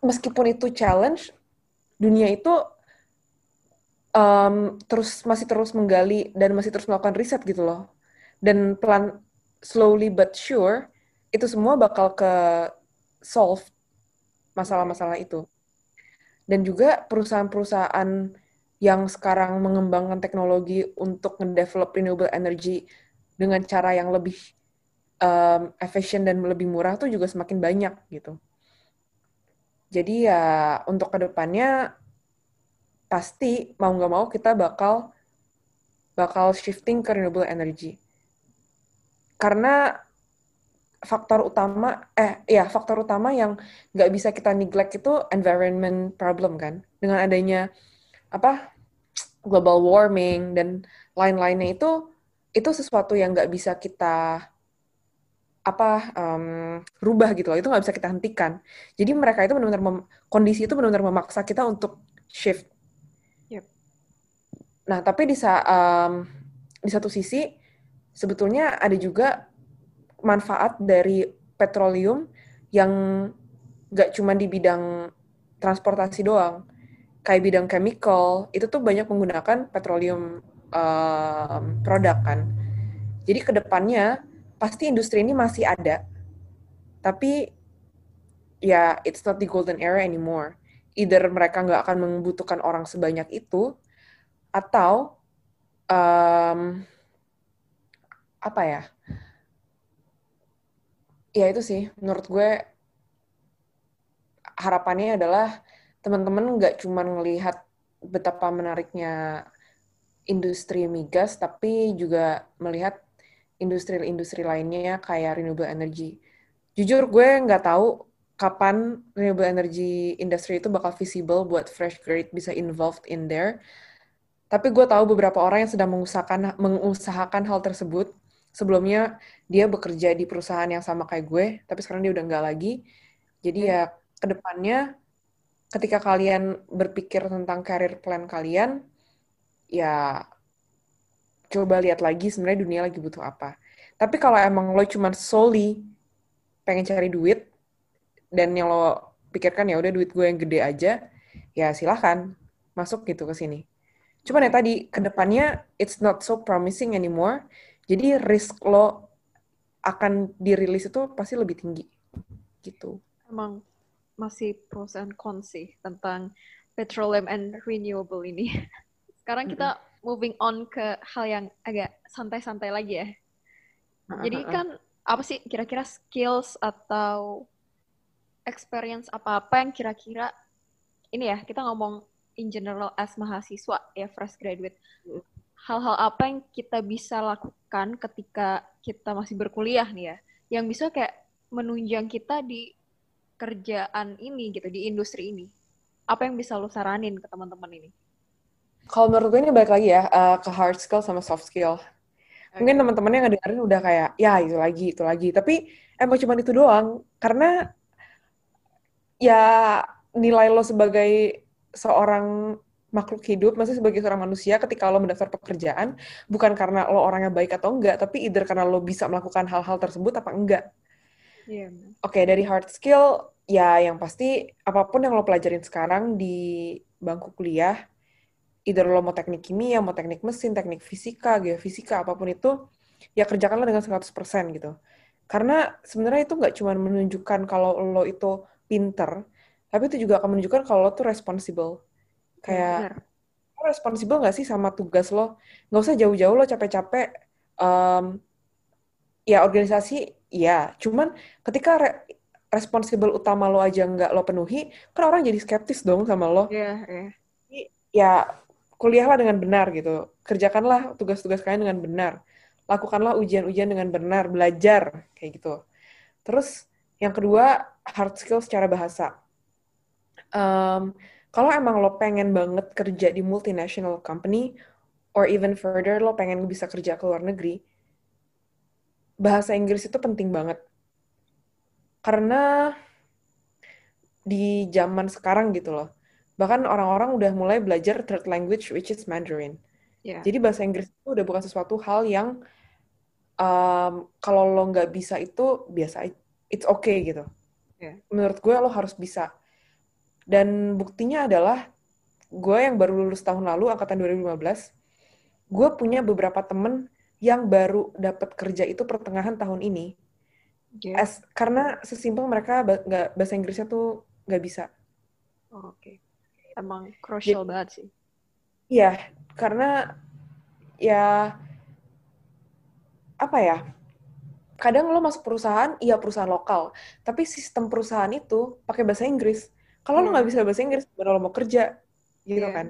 B: meskipun itu challenge, dunia itu um, terus masih terus menggali dan masih terus melakukan riset gitu loh. Dan pelan, slowly but sure, itu semua bakal ke solve masalah-masalah itu. Dan juga perusahaan-perusahaan yang sekarang mengembangkan teknologi untuk ngedevelop renewable energy dengan cara yang lebih um, efisien dan lebih murah tuh juga semakin banyak gitu. Jadi ya untuk ke depannya pasti mau nggak mau kita bakal bakal shifting ke renewable energy. Karena faktor utama eh ya faktor utama yang nggak bisa kita neglect itu environment problem kan. Dengan adanya apa global warming dan lain-lainnya itu itu sesuatu yang nggak bisa kita apa um, rubah gitu loh itu nggak bisa kita hentikan jadi mereka itu benar-benar kondisi itu benar-benar memaksa kita untuk shift yep. nah tapi di um, di satu sisi sebetulnya ada juga manfaat dari petroleum yang nggak cuma di bidang transportasi doang kayak bidang chemical itu tuh banyak menggunakan petroleum um, produk kan. Jadi ke depannya pasti industri ini masih ada, tapi ya it's not the golden era anymore. Either mereka nggak akan membutuhkan orang sebanyak itu, atau um, apa ya? Ya itu sih, menurut gue harapannya adalah teman-teman nggak cuma ngelihat betapa menariknya industri migas, tapi juga melihat industri-industri lainnya kayak renewable energy. Jujur gue nggak tahu kapan renewable energy industry itu bakal visible buat fresh grade bisa involved in there. Tapi gue tahu beberapa orang yang sedang mengusahakan mengusahakan hal tersebut. Sebelumnya dia bekerja di perusahaan yang sama kayak gue, tapi sekarang dia udah nggak lagi. Jadi ya ke depannya ketika kalian berpikir tentang career plan kalian, ya coba lihat lagi sebenarnya dunia lagi butuh apa. Tapi kalau emang lo cuma solely pengen cari duit dan yang lo pikirkan ya udah duit gue yang gede aja, ya silahkan masuk gitu ke sini. Cuman ya tadi ke depannya it's not so promising anymore. Jadi risk lo akan dirilis itu pasti lebih tinggi gitu.
A: Emang masih pros and cons sih tentang petroleum and renewable ini. Sekarang kita moving on ke hal yang agak santai-santai lagi ya. Jadi kan apa sih kira-kira skills atau experience apa-apa yang kira-kira ini ya kita ngomong in general as mahasiswa ya fresh graduate. Hal-hal apa yang kita bisa lakukan ketika kita masih berkuliah nih ya, yang bisa kayak menunjang kita di kerjaan ini gitu di industri ini? Apa yang bisa lo saranin ke teman-teman ini?
B: Kalau menurut gue ini balik lagi ya uh, ke hard skill sama soft skill. Okay. Mungkin teman-teman yang ngedengerin udah kayak ya itu lagi itu lagi, tapi emang cuma itu doang karena ya nilai lo sebagai seorang makhluk hidup, masih sebagai seorang manusia ketika lo mendaftar pekerjaan, bukan karena lo orangnya baik atau enggak, tapi either karena lo bisa melakukan hal-hal tersebut apa enggak. Yeah. Oke, okay, dari hard skill, ya yang pasti apa pun yang lo pelajarin sekarang di bangku kuliah, either lo mau teknik kimia, mau teknik mesin, teknik fisika, geofisika, apa pun itu, ya kerjakanlah dengan 100% gitu. Karena sebenarnya itu nggak cuma menunjukkan kalau lo itu pinter, tapi itu juga akan menunjukkan kalau lo tuh responsible. Kayak, lo responsible nggak sih sama tugas lo? Nggak usah jauh-jauh lo capek-capek, um, ya organisasi, ya. Cuman ketika re responsible utama lo aja nggak lo penuhi, kan orang jadi skeptis dong sama lo.
A: Yeah.
B: Yeah. Ya, kuliahlah dengan benar gitu. Kerjakanlah tugas-tugas kalian dengan benar. Lakukanlah ujian-ujian dengan benar, belajar kayak gitu. Terus yang kedua hard skill secara bahasa. Um, kalau emang lo pengen banget kerja di multinational company, or even further lo pengen bisa kerja ke luar negeri, bahasa Inggris itu penting banget. Karena di zaman sekarang gitu loh, bahkan orang-orang udah mulai belajar third language which is Mandarin. Yeah. Jadi bahasa Inggris itu udah bukan sesuatu hal yang um, kalau lo nggak bisa itu biasa, it's okay gitu. Yeah. Menurut gue lo harus bisa. Dan buktinya adalah gue yang baru lulus tahun lalu angkatan 2015, gue punya beberapa temen yang baru dapat kerja itu pertengahan tahun ini. Yeah. As, karena sesimpel mereka nggak bahasa Inggrisnya tuh nggak bisa.
A: Oh, Oke. Okay emang crucial Jadi, banget sih.
B: Iya, karena ya apa ya? Kadang lo masuk perusahaan, iya perusahaan lokal, tapi sistem perusahaan itu pakai bahasa Inggris. Kalau hmm. lo nggak bisa bahasa Inggris, baru lo mau kerja, gitu yeah. kan?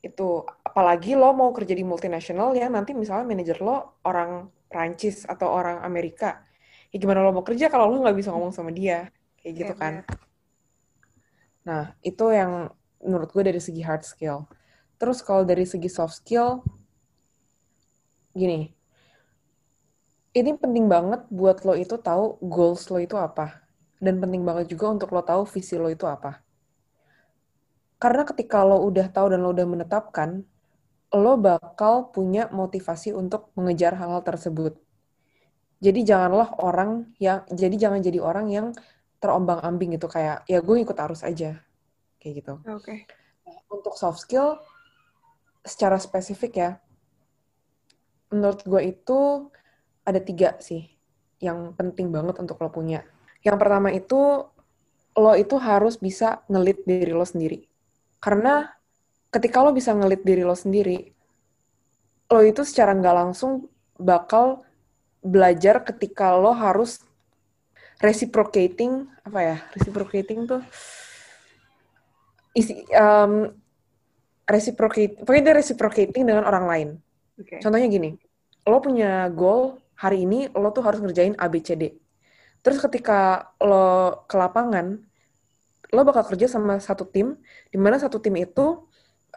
B: Itu apalagi lo mau kerja di multinasional ya nanti misalnya manajer lo orang Prancis atau orang Amerika. Ya gimana lo mau kerja kalau lo nggak bisa ngomong sama dia, kayak gitu yeah, kan? Yeah. Nah, itu yang menurut gue dari segi hard skill. Terus kalau dari segi soft skill, gini, ini penting banget buat lo itu tahu goals lo itu apa. Dan penting banget juga untuk lo tahu visi lo itu apa. Karena ketika lo udah tahu dan lo udah menetapkan, lo bakal punya motivasi untuk mengejar hal-hal tersebut. Jadi janganlah orang yang, jadi jangan jadi orang yang terombang-ambing gitu kayak ya gue ikut arus aja kayak gitu.
A: Oke. Okay.
B: Untuk soft skill secara spesifik ya, menurut gue itu ada tiga sih yang penting banget untuk lo punya. Yang pertama itu lo itu harus bisa ngelit diri lo sendiri. Karena ketika lo bisa ngelit diri lo sendiri, lo itu secara nggak langsung bakal belajar ketika lo harus reciprocating apa ya reciprocating tuh isi um, reciprocate pokoknya dia reciprocating dengan orang lain. Okay. Contohnya gini, lo punya goal hari ini lo tuh harus ngerjain ABCD. Terus ketika lo ke lapangan, lo bakal kerja sama satu tim, di mana satu tim itu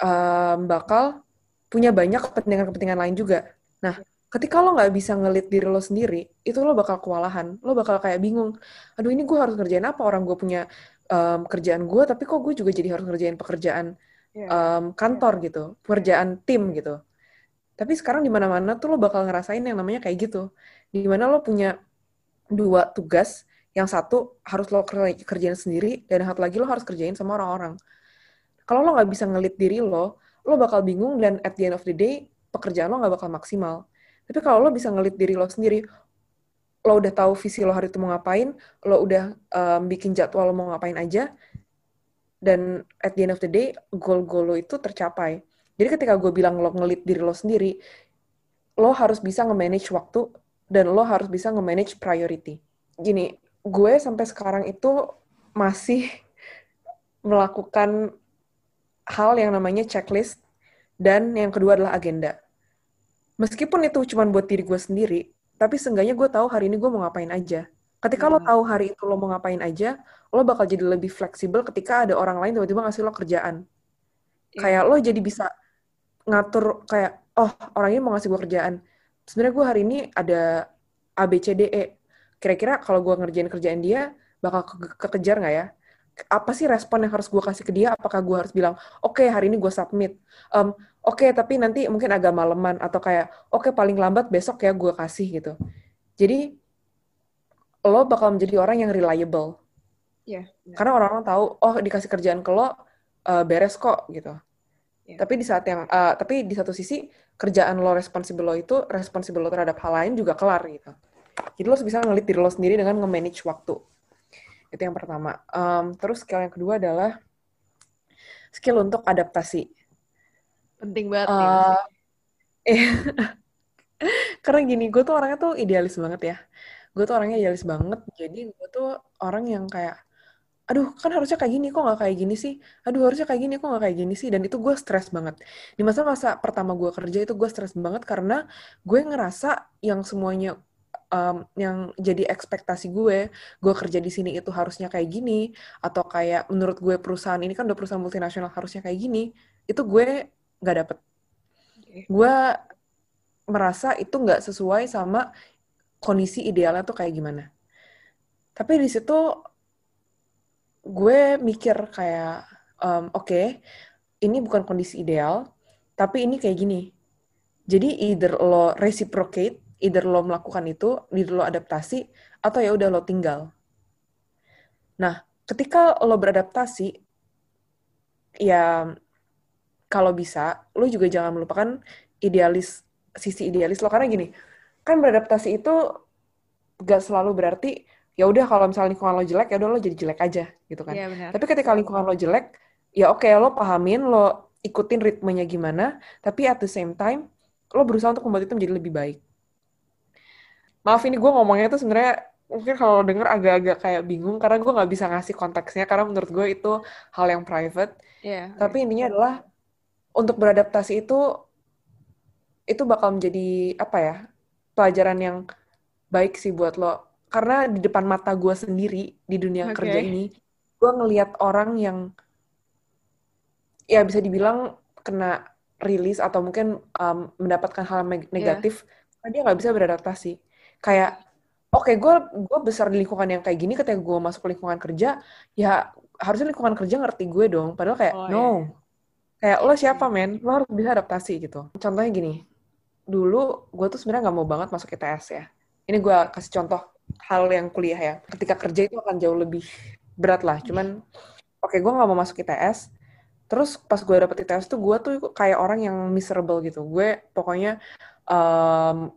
B: um, bakal punya banyak kepentingan-kepentingan lain juga. Nah, ketika lo nggak bisa ngelit diri lo sendiri, itu lo bakal kewalahan. Lo bakal kayak bingung, aduh ini gue harus ngerjain apa? Orang gue punya um, kerjaan gue tapi kok gue juga jadi harus ngerjain pekerjaan um, kantor gitu pekerjaan tim gitu tapi sekarang di mana-mana tuh lo bakal ngerasain yang namanya kayak gitu di mana lo punya dua tugas. Yang satu harus lo kerjain sendiri dan satu lagi lo harus kerjain sama orang-orang. Kalau lo nggak bisa ngelit diri lo lo bakal bingung dan at the end of the day pekerjaan lo nggak bakal maksimal. Tapi kalau lo bisa ngelit diri lo sendiri lo udah tahu visi lo hari itu mau ngapain, lo udah um, bikin jadwal lo mau ngapain aja, dan at the end of the day, goal-goal lo itu tercapai. Jadi ketika gue bilang lo ngelit diri lo sendiri, lo harus bisa nge-manage waktu, dan lo harus bisa nge-manage priority. Gini, gue sampai sekarang itu masih melakukan hal yang namanya checklist, dan yang kedua adalah agenda. Meskipun itu cuma buat diri gue sendiri, tapi seenggaknya gue tahu hari ini gue mau ngapain aja. Ketika hmm. lo tahu hari itu lo mau ngapain aja, lo bakal jadi lebih fleksibel ketika ada orang lain tiba-tiba ngasih lo kerjaan. Yeah. Kayak lo jadi bisa ngatur kayak, oh orang ini mau ngasih gue kerjaan. Sebenarnya gue hari ini ada A, B, C, D, E. Kira-kira kalau gue ngerjain kerjaan dia, bakal ke kekejar nggak ya? Apa sih respon yang harus gue kasih ke dia? Apakah gue harus bilang, oke okay, hari ini gue submit. Um, oke okay, tapi nanti mungkin agak maleman atau kayak oke okay, paling lambat besok ya gue kasih gitu jadi lo bakal menjadi orang yang reliable
A: yeah,
B: karena orang-orang tahu oh dikasih kerjaan ke lo uh, beres kok gitu Yeah. Tapi di saat yang uh, tapi di satu sisi kerjaan lo responsible lo itu responsible lo terhadap hal lain juga kelar gitu. Jadi lo bisa ngelit diri lo sendiri dengan nge-manage waktu. Itu yang pertama. Um, terus skill yang kedua adalah skill untuk adaptasi.
A: Penting banget uh, nih.
B: Karena gini, gue tuh orangnya tuh idealis banget ya. Gue tuh orangnya idealis banget. Jadi gue tuh orang yang kayak, aduh kan harusnya kayak gini, kok gak kayak gini sih? Aduh harusnya kayak gini, kok gak kayak gini sih? Dan itu gue stres banget. Di masa-masa pertama gue kerja itu gue stres banget karena gue ngerasa yang semuanya um, yang jadi ekspektasi gue, gue kerja di sini itu harusnya kayak gini, atau kayak menurut gue perusahaan ini kan udah perusahaan multinasional harusnya kayak gini, itu gue nggak dapet. Gue merasa itu nggak sesuai sama kondisi idealnya tuh kayak gimana. Tapi di situ gue mikir kayak, um, oke, okay, ini bukan kondisi ideal, tapi ini kayak gini. Jadi either lo reciprocate, either lo melakukan itu, either lo adaptasi, atau ya udah lo tinggal. Nah, ketika lo beradaptasi, ya kalau bisa, lo juga jangan melupakan idealis sisi idealis lo karena gini kan beradaptasi itu gak selalu berarti ya udah kalau misalnya lingkungan lo jelek ya udah lo jadi jelek aja gitu kan. Ya, Tapi ketika lingkungan lo jelek ya oke okay, lo pahamin lo ikutin ritmenya gimana tapi at the same time lo berusaha untuk membuat itu menjadi lebih baik. Maaf ini gue ngomongnya tuh sebenarnya mungkin kalau denger agak-agak kayak bingung karena gue nggak bisa ngasih konteksnya karena menurut gue itu hal yang private. Yeah, Tapi intinya adalah untuk beradaptasi itu itu bakal menjadi apa ya pelajaran yang baik sih buat lo karena di depan mata gue sendiri di dunia okay. kerja ini gue ngelihat orang yang ya bisa dibilang kena rilis atau mungkin um, mendapatkan hal iya. negatif yeah. karena dia nggak bisa beradaptasi kayak oke okay, gue gue besar di lingkungan yang kayak gini ketika gue masuk ke lingkungan kerja ya harusnya lingkungan kerja ngerti gue dong padahal kayak oh, no yeah. kayak lo siapa men lo harus bisa adaptasi gitu contohnya gini dulu gue tuh sebenarnya nggak mau banget masuk ITS ya. Ini gue kasih contoh hal yang kuliah ya. Ketika kerja itu akan jauh lebih berat lah. Cuman oke okay, gue nggak mau masuk ITS. Terus pas gue dapet ITS tuh gue tuh kayak orang yang miserable gitu. Gue pokoknya um,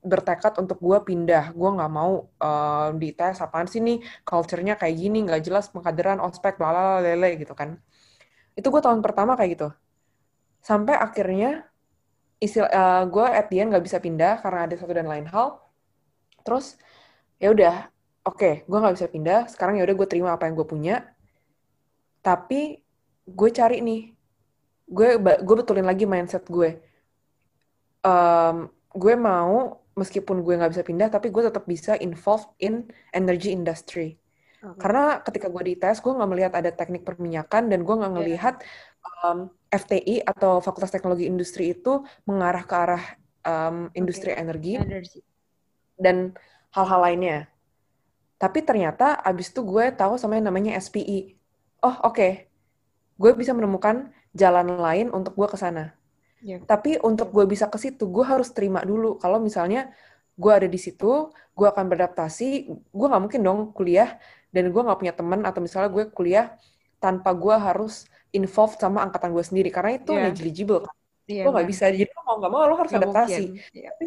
B: bertekad untuk gue pindah. Gue nggak mau um, di ITS apaan sih nih, culture-nya kayak gini, nggak jelas pengkaderan, ospek, lele gitu kan. Itu gue tahun pertama kayak gitu. Sampai akhirnya uh, eh, gue at the end nggak bisa pindah karena ada satu dan lain hal terus ya udah oke okay, gue nggak bisa pindah sekarang ya udah gue terima apa yang gue punya tapi gue cari nih gue gue betulin lagi mindset gue um, gue mau meskipun gue nggak bisa pindah tapi gue tetap bisa involved in energy industry okay. karena ketika gue di tes gue nggak melihat ada teknik perminyakan dan gue nggak ngelihat yeah. um, FTI atau Fakultas Teknologi Industri itu mengarah ke arah um, industri okay. energi, energi dan hal-hal lainnya. Tapi ternyata abis itu gue tahu sama yang namanya SPI. Oh oke, okay. gue bisa menemukan jalan lain untuk gue ke sana. Yeah. Tapi untuk gue bisa ke situ, gue harus terima dulu. Kalau misalnya gue ada di situ, gue akan beradaptasi. Gue nggak mungkin dong kuliah dan gue nggak punya teman atau misalnya gue kuliah tanpa gue harus involved sama angkatan gue sendiri karena itu yeah. negligible kan. Yeah, lo nggak bisa jadi lo mau nggak mau lo harus gak adaptasi. Iya. Tapi,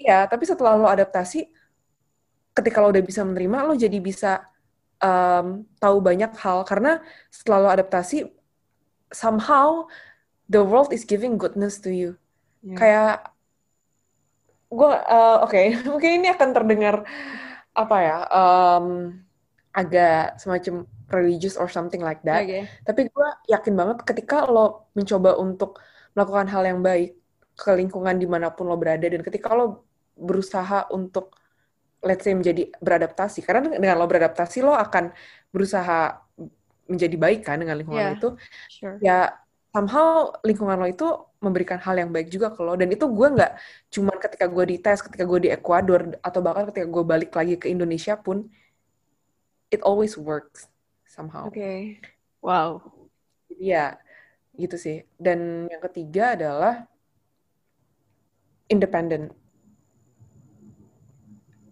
B: ya tapi setelah lo adaptasi, ketika lo udah bisa menerima, lo jadi bisa um, tahu banyak hal karena setelah lo adaptasi, somehow the world is giving goodness to you. Yeah. Kayak gue uh, oke okay. mungkin ini akan terdengar apa ya um, agak semacam religious or something like that. Okay. Tapi gue yakin banget ketika lo mencoba untuk melakukan hal yang baik ke lingkungan di mana pun lo berada dan ketika lo berusaha untuk let's say menjadi beradaptasi karena dengan lo beradaptasi lo akan berusaha menjadi baik kan dengan lingkungan yeah, itu sure. ya somehow lingkungan lo itu memberikan hal yang baik juga ke lo dan itu gue nggak cuman ketika gue di tes ketika gue di Ekuador atau bahkan ketika gue balik lagi ke Indonesia pun it always works somehow.
A: Oke. Okay. Wow.
B: Iya, gitu sih. Dan yang ketiga adalah independent.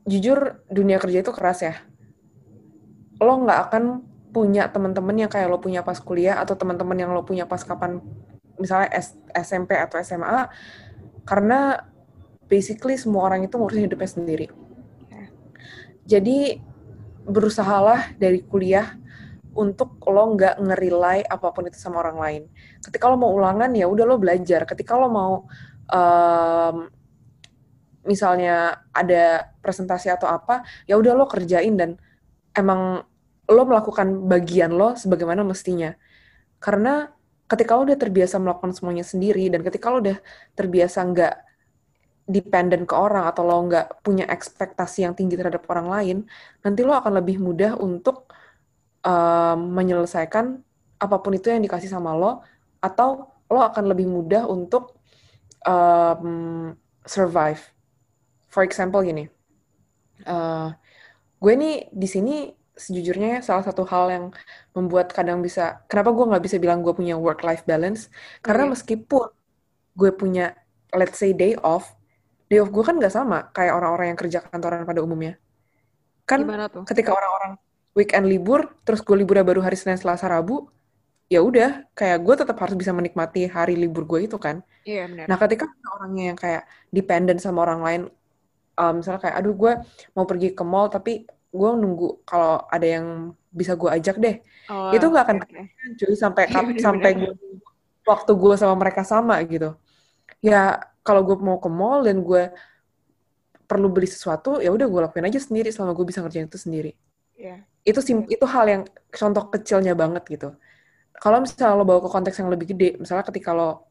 B: Jujur, dunia kerja itu keras ya. Lo nggak akan punya teman-teman yang kayak lo punya pas kuliah atau teman-teman yang lo punya pas kapan misalnya S, SMP atau SMA karena basically semua orang itu ngurusin hidupnya sendiri. Jadi berusahalah dari kuliah untuk lo nggak ngerilai apa pun itu sama orang lain. Ketika lo mau ulangan ya udah lo belajar. Ketika lo mau um, misalnya ada presentasi atau apa, ya udah lo kerjain dan emang lo melakukan bagian lo sebagaimana mestinya. Karena ketika lo udah terbiasa melakukan semuanya sendiri dan ketika lo udah terbiasa nggak dependent ke orang atau lo nggak punya ekspektasi yang tinggi terhadap orang lain, nanti lo akan lebih mudah untuk um, menyelesaikan apa pun itu yang dikasih sama lo, atau lo akan lebih mudah untuk um, survive. For example gini, uh, gue nih di sini sejujurnya salah satu hal yang membuat kadang bisa kenapa gue nggak bisa bilang gue punya work life balance? Karena okay. meskipun gue punya let's say day off day off gue kan nggak sama kayak orang-orang yang kerja kantoran pada umumnya. Kan ketika orang-orang weekend libur terus gue liburnya baru hari Senin Selasa Rabu ya udah kayak gue tetap harus bisa menikmati hari libur gue itu kan.
A: Iya benar.
B: Nah ketika orangnya yang kayak dependent sama orang lain um, misalnya kayak aduh gue mau pergi ke mall tapi gue nunggu kalau ada yang bisa gue ajak deh. Oh, itu nggak akan okay. cuy sampai sampai gue, waktu gue sama mereka sama gitu. Ya kalau gue mau ke mall dan gue perlu beli sesuatu ya udah gue lakuin aja sendiri selama gue bisa ngerjain itu sendiri.
A: Yeah.
B: itu sim itu hal yang contoh kecilnya banget gitu. Kalau misalnya lo bawa ke konteks yang lebih gede misalnya ketika lo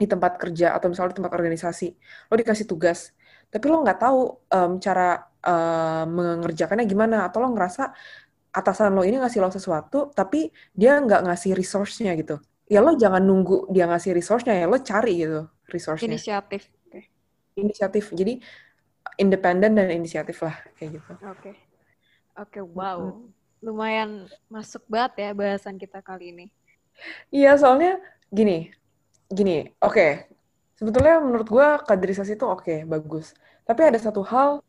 B: di tempat kerja atau misalnya di tempat organisasi lo dikasih tugas tapi lo nggak tahu um, cara uh, mengerjakannya gimana atau lo ngerasa atasan lo ini ngasih lo sesuatu tapi dia nggak ngasih resource-nya gitu ya lo jangan nunggu dia ngasih resource-nya ya lo cari gitu resource-nya
A: inisiatif
B: okay. inisiatif jadi independen dan inisiatif lah kayak gitu
A: oke okay. oke okay, wow -hmm. lumayan masuk banget ya bahasan kita kali ini
B: iya soalnya gini gini oke okay. Sebetulnya menurut gue kaderisasi itu oke okay, bagus tapi ada satu hal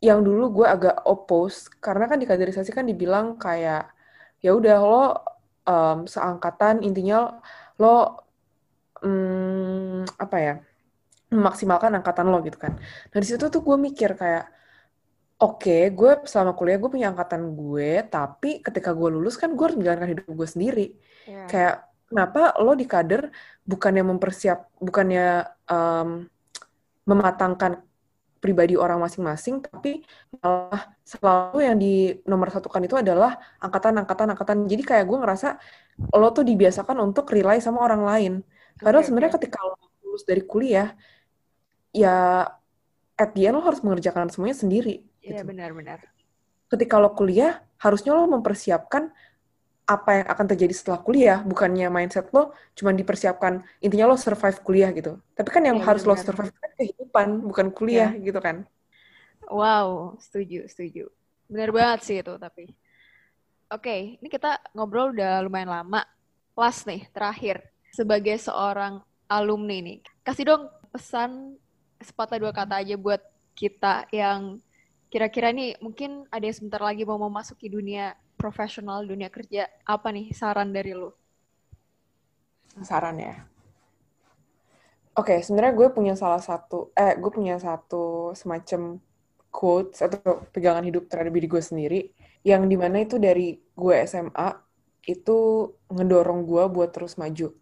B: yang dulu gue agak oppose karena kan di kaderisasi kan dibilang kayak ya udah lo um, seangkatan intinya lo um, apa ya memaksimalkan angkatan lo gitu kan. Nah di situ tuh gue mikir kayak oke okay, gue selama kuliah gue punya angkatan gue tapi ketika gue lulus kan gue harus menjalankan hidup gue sendiri. Yeah. Kayak kenapa lo di kader bukannya mempersiap bukannya um, mematangkan pribadi orang masing-masing, tapi malah selalu yang di nomor satukan itu adalah angkatan, angkatan, angkatan. Jadi kayak gue ngerasa lo tuh dibiasakan untuk rely sama orang lain. Padahal okay, sebenarnya okay. ketika lo lulus dari kuliah, ya at the end lo harus mengerjakan semuanya sendiri.
A: Iya gitu. benar-benar.
B: Ketika lo kuliah, harusnya lo mempersiapkan apa yang akan terjadi setelah kuliah, bukannya mindset lo cuma dipersiapkan intinya lo survive kuliah gitu. Tapi kan yang ya, harus benar. lo survive kan kehidupan, bukan kuliah ya. gitu kan.
A: Wow, setuju, setuju. Benar banget sih itu tapi. Oke, okay, ini kita ngobrol udah lumayan lama. Last nih, terakhir. Sebagai seorang alumni nih, kasih dong pesan sepatah dua kata aja buat kita yang kira-kira nih mungkin ada yang sebentar lagi mau memasuki dunia profesional dunia kerja, apa nih saran dari lu?
B: Saran ya. Oke, okay, sebenarnya gue punya salah satu, eh, gue punya satu semacam quotes atau pegangan hidup terhadap diri gue sendiri, yang di mana itu dari gue SMA, itu ngedorong gue buat terus maju.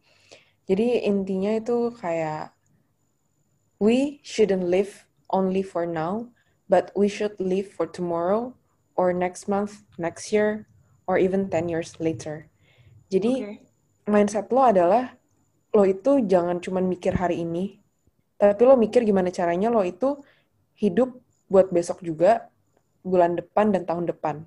B: Jadi intinya itu kayak, we shouldn't live only for now, but we should live for tomorrow or next month, next year, or even 10 years later. Jadi okay. mindset lo adalah lo itu jangan cuma mikir hari ini, tapi lo mikir gimana caranya lo itu hidup buat besok juga, bulan depan dan tahun depan.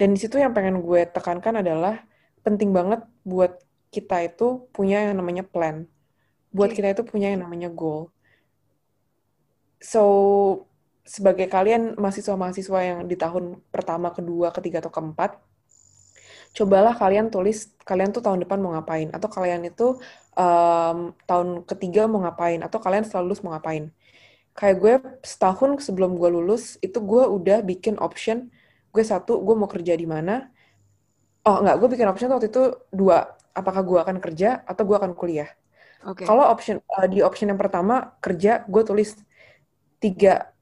B: Dan di situ yang pengen gue tekankan adalah penting banget buat kita itu punya yang namanya plan. Buat okay. kita itu punya yang namanya goal. So, sebagai kalian mahasiswa-mahasiswa yang di tahun pertama, kedua, ketiga, atau keempat, cobalah kalian tulis kalian tuh tahun depan mau ngapain, atau kalian itu um, tahun ketiga mau ngapain, atau kalian setelah lulus mau ngapain. Kayak gue setahun sebelum gue lulus, itu gue udah bikin option, gue satu, gue mau kerja di mana, oh enggak, gue bikin option waktu itu dua, apakah gue akan kerja atau gue akan kuliah.
A: Okay.
B: Kalau option uh, di option yang pertama kerja, gue tulis tiga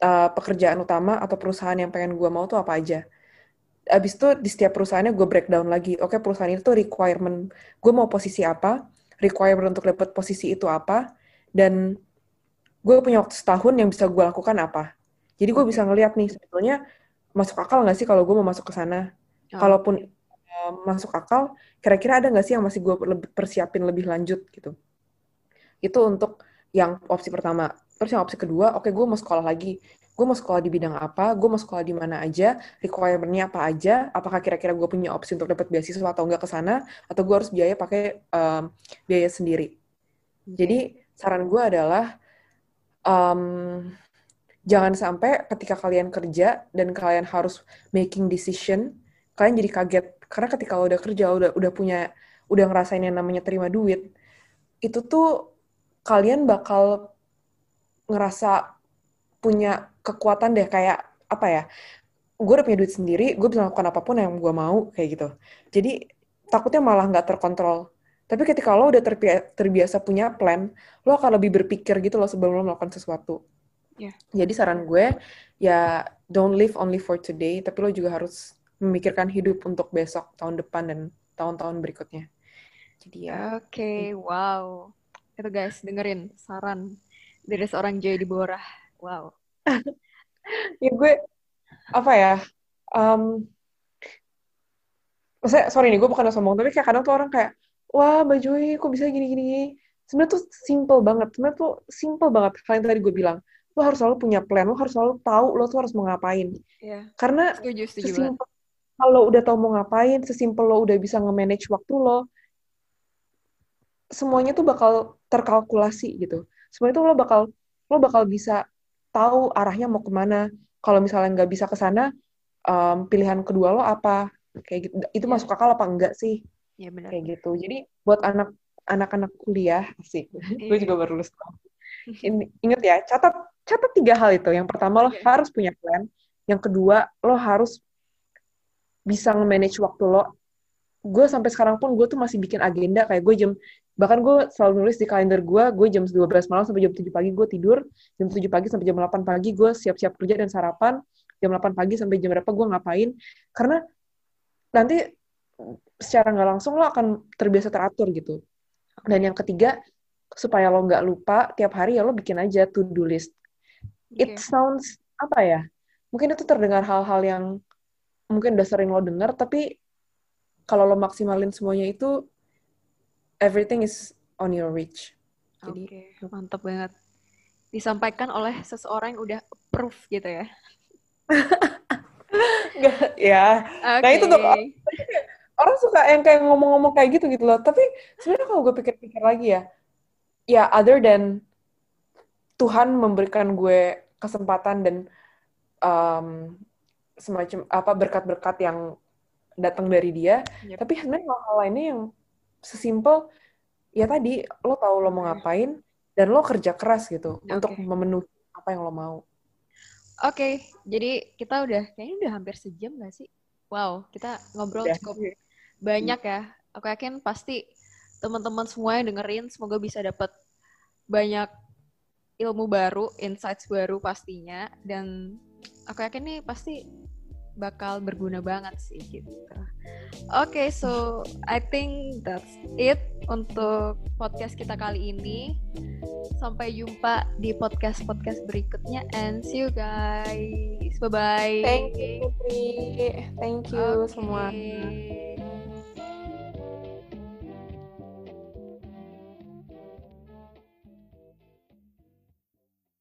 B: uh, pekerjaan utama atau perusahaan yang pengen gue mau tuh apa aja. Abis itu di setiap perusahaannya gue breakdown lagi. Oke okay, perusahaan itu requirement gue mau posisi apa, requirement untuk dapat posisi itu apa, dan gue punya waktu setahun yang bisa gue lakukan apa. Jadi gue bisa ngeliat nih sebetulnya masuk akal nggak sih kalau gue mau masuk ke sana. Oh. Kalaupun uh, masuk akal, kira-kira ada nggak sih yang masih gue persiapin lebih lanjut gitu. Itu untuk yang opsi pertama. Terus yang opsi kedua, oke okay, gue mau sekolah lagi. Gue mau sekolah di bidang apa, gue mau sekolah di mana aja, requirement-nya apa aja, apakah kira-kira gue punya opsi untuk dapat beasiswa atau enggak ke sana, atau gue harus biaya pakai um, biaya sendiri. Jadi saran gue adalah um, jangan sampai ketika kalian kerja dan kalian harus making decision, kalian jadi kaget karena ketika lo udah kerja udah udah punya udah ngerasain yang namanya terima duit itu tuh kalian bakal ngerasa punya kekuatan deh kayak apa ya gue udah punya duit sendiri gue bisa melakukan apa pun yang gue mau kayak gitu jadi takutnya malah nggak terkontrol tapi ketika lo udah terbiasa, terbiasa punya plan lo akan lebih berpikir gitu loh sebelum lo melakukan sesuatu yeah. jadi saran gue ya don't live only for today tapi lo juga harus memikirkan hidup untuk besok, tahun depan, dan tahun-tahun berikutnya.
A: Jadi ya. Oke, okay, wow. Itu guys, dengerin saran dari seorang Joy di Bora. Wow.
B: ya gue, apa ya, um, maksudnya, sorry nih, gue bukan sombong, tapi kayak kadang tuh orang kayak, wah Mbak Joy, kok bisa gini-gini? Sebenarnya tuh simple banget, sebenarnya tuh simple banget hal yang tadi gue bilang. Lo harus selalu punya plan, lo harus selalu tahu lo tuh harus mau ngapain.
A: Yeah.
B: Karena
A: setuju, setuju sesimpel,
B: kalau udah tau mau ngapain, sesimpel lo udah bisa nge-manage waktu lo, semuanya tuh bakal terkalkulasi gitu. Semuanya tuh lo bakal lo bakal bisa tahu arahnya mau ke mana. Kalau misalnya nggak bisa ke sana, um, pilihan kedua lo apa? Kayak gitu. Itu ya. masuk akal apa enggak sih?
A: Iya benar.
B: Kayak gitu. Jadi buat anak anak-anak kuliah sih, ya. gue juga baru lulus. Ingat ya, catat catat tiga hal itu. Yang pertama lo harus punya plan. Yang kedua lo harus bisa nge-manage waktu lo gue sampai sekarang pun gue tuh masih bikin agenda kayak gue jam bahkan gue selalu nulis di kalender gue gue jam 12 malam sampai jam 7 pagi gue tidur. Jam 7 pagi sampai jam 8 pagi gue siap-siap kerja dan sarapan. Jam 8 pagi sampai jam berapa gue ngapain. Karena nanti secara nggak langsung lo akan terbiasa teratur gitu. Dan yang ketiga supaya lo nggak lupa tiap hari ya lo bikin aja to do list. Okay. it sounds apa ya? Mungkin itu terdengar hal-hal yang mungkin udah sering lo denger tapi kalau lo maksimalin semuanya itu everything is on your reach.
A: Jadi okay. mantap banget. Disampaikan oleh seseorang yang udah proof gitu ya.
B: Gak, ya. Okay. Nah itu tuh orang suka yang kayak ngomong-ngomong kayak gitu gitu loh. Tapi sebenarnya kalau gue pikir-pikir lagi ya, ya other than Tuhan memberikan gue kesempatan dan um, semacam apa berkat-berkat yang datang dari dia yep. tapi sebenarnya hal-hal lainnya yang sesimpel ya tadi lo tahu lo mau ngapain dan lo kerja keras gitu okay. untuk memenuhi apa yang lo mau.
A: Oke okay, jadi kita udah kayaknya udah hampir sejam gak sih? Wow kita ngobrol udah. cukup banyak ya. Aku yakin pasti teman-teman semua yang dengerin semoga bisa dapat banyak ilmu baru insights baru pastinya. Dan aku yakin nih pasti bakal berguna banget sih gitu. Oke, okay, so I think that's it untuk podcast kita kali ini. Sampai jumpa di podcast-podcast berikutnya and see you guys. Bye bye.
B: Thank you, Thank you okay. semua.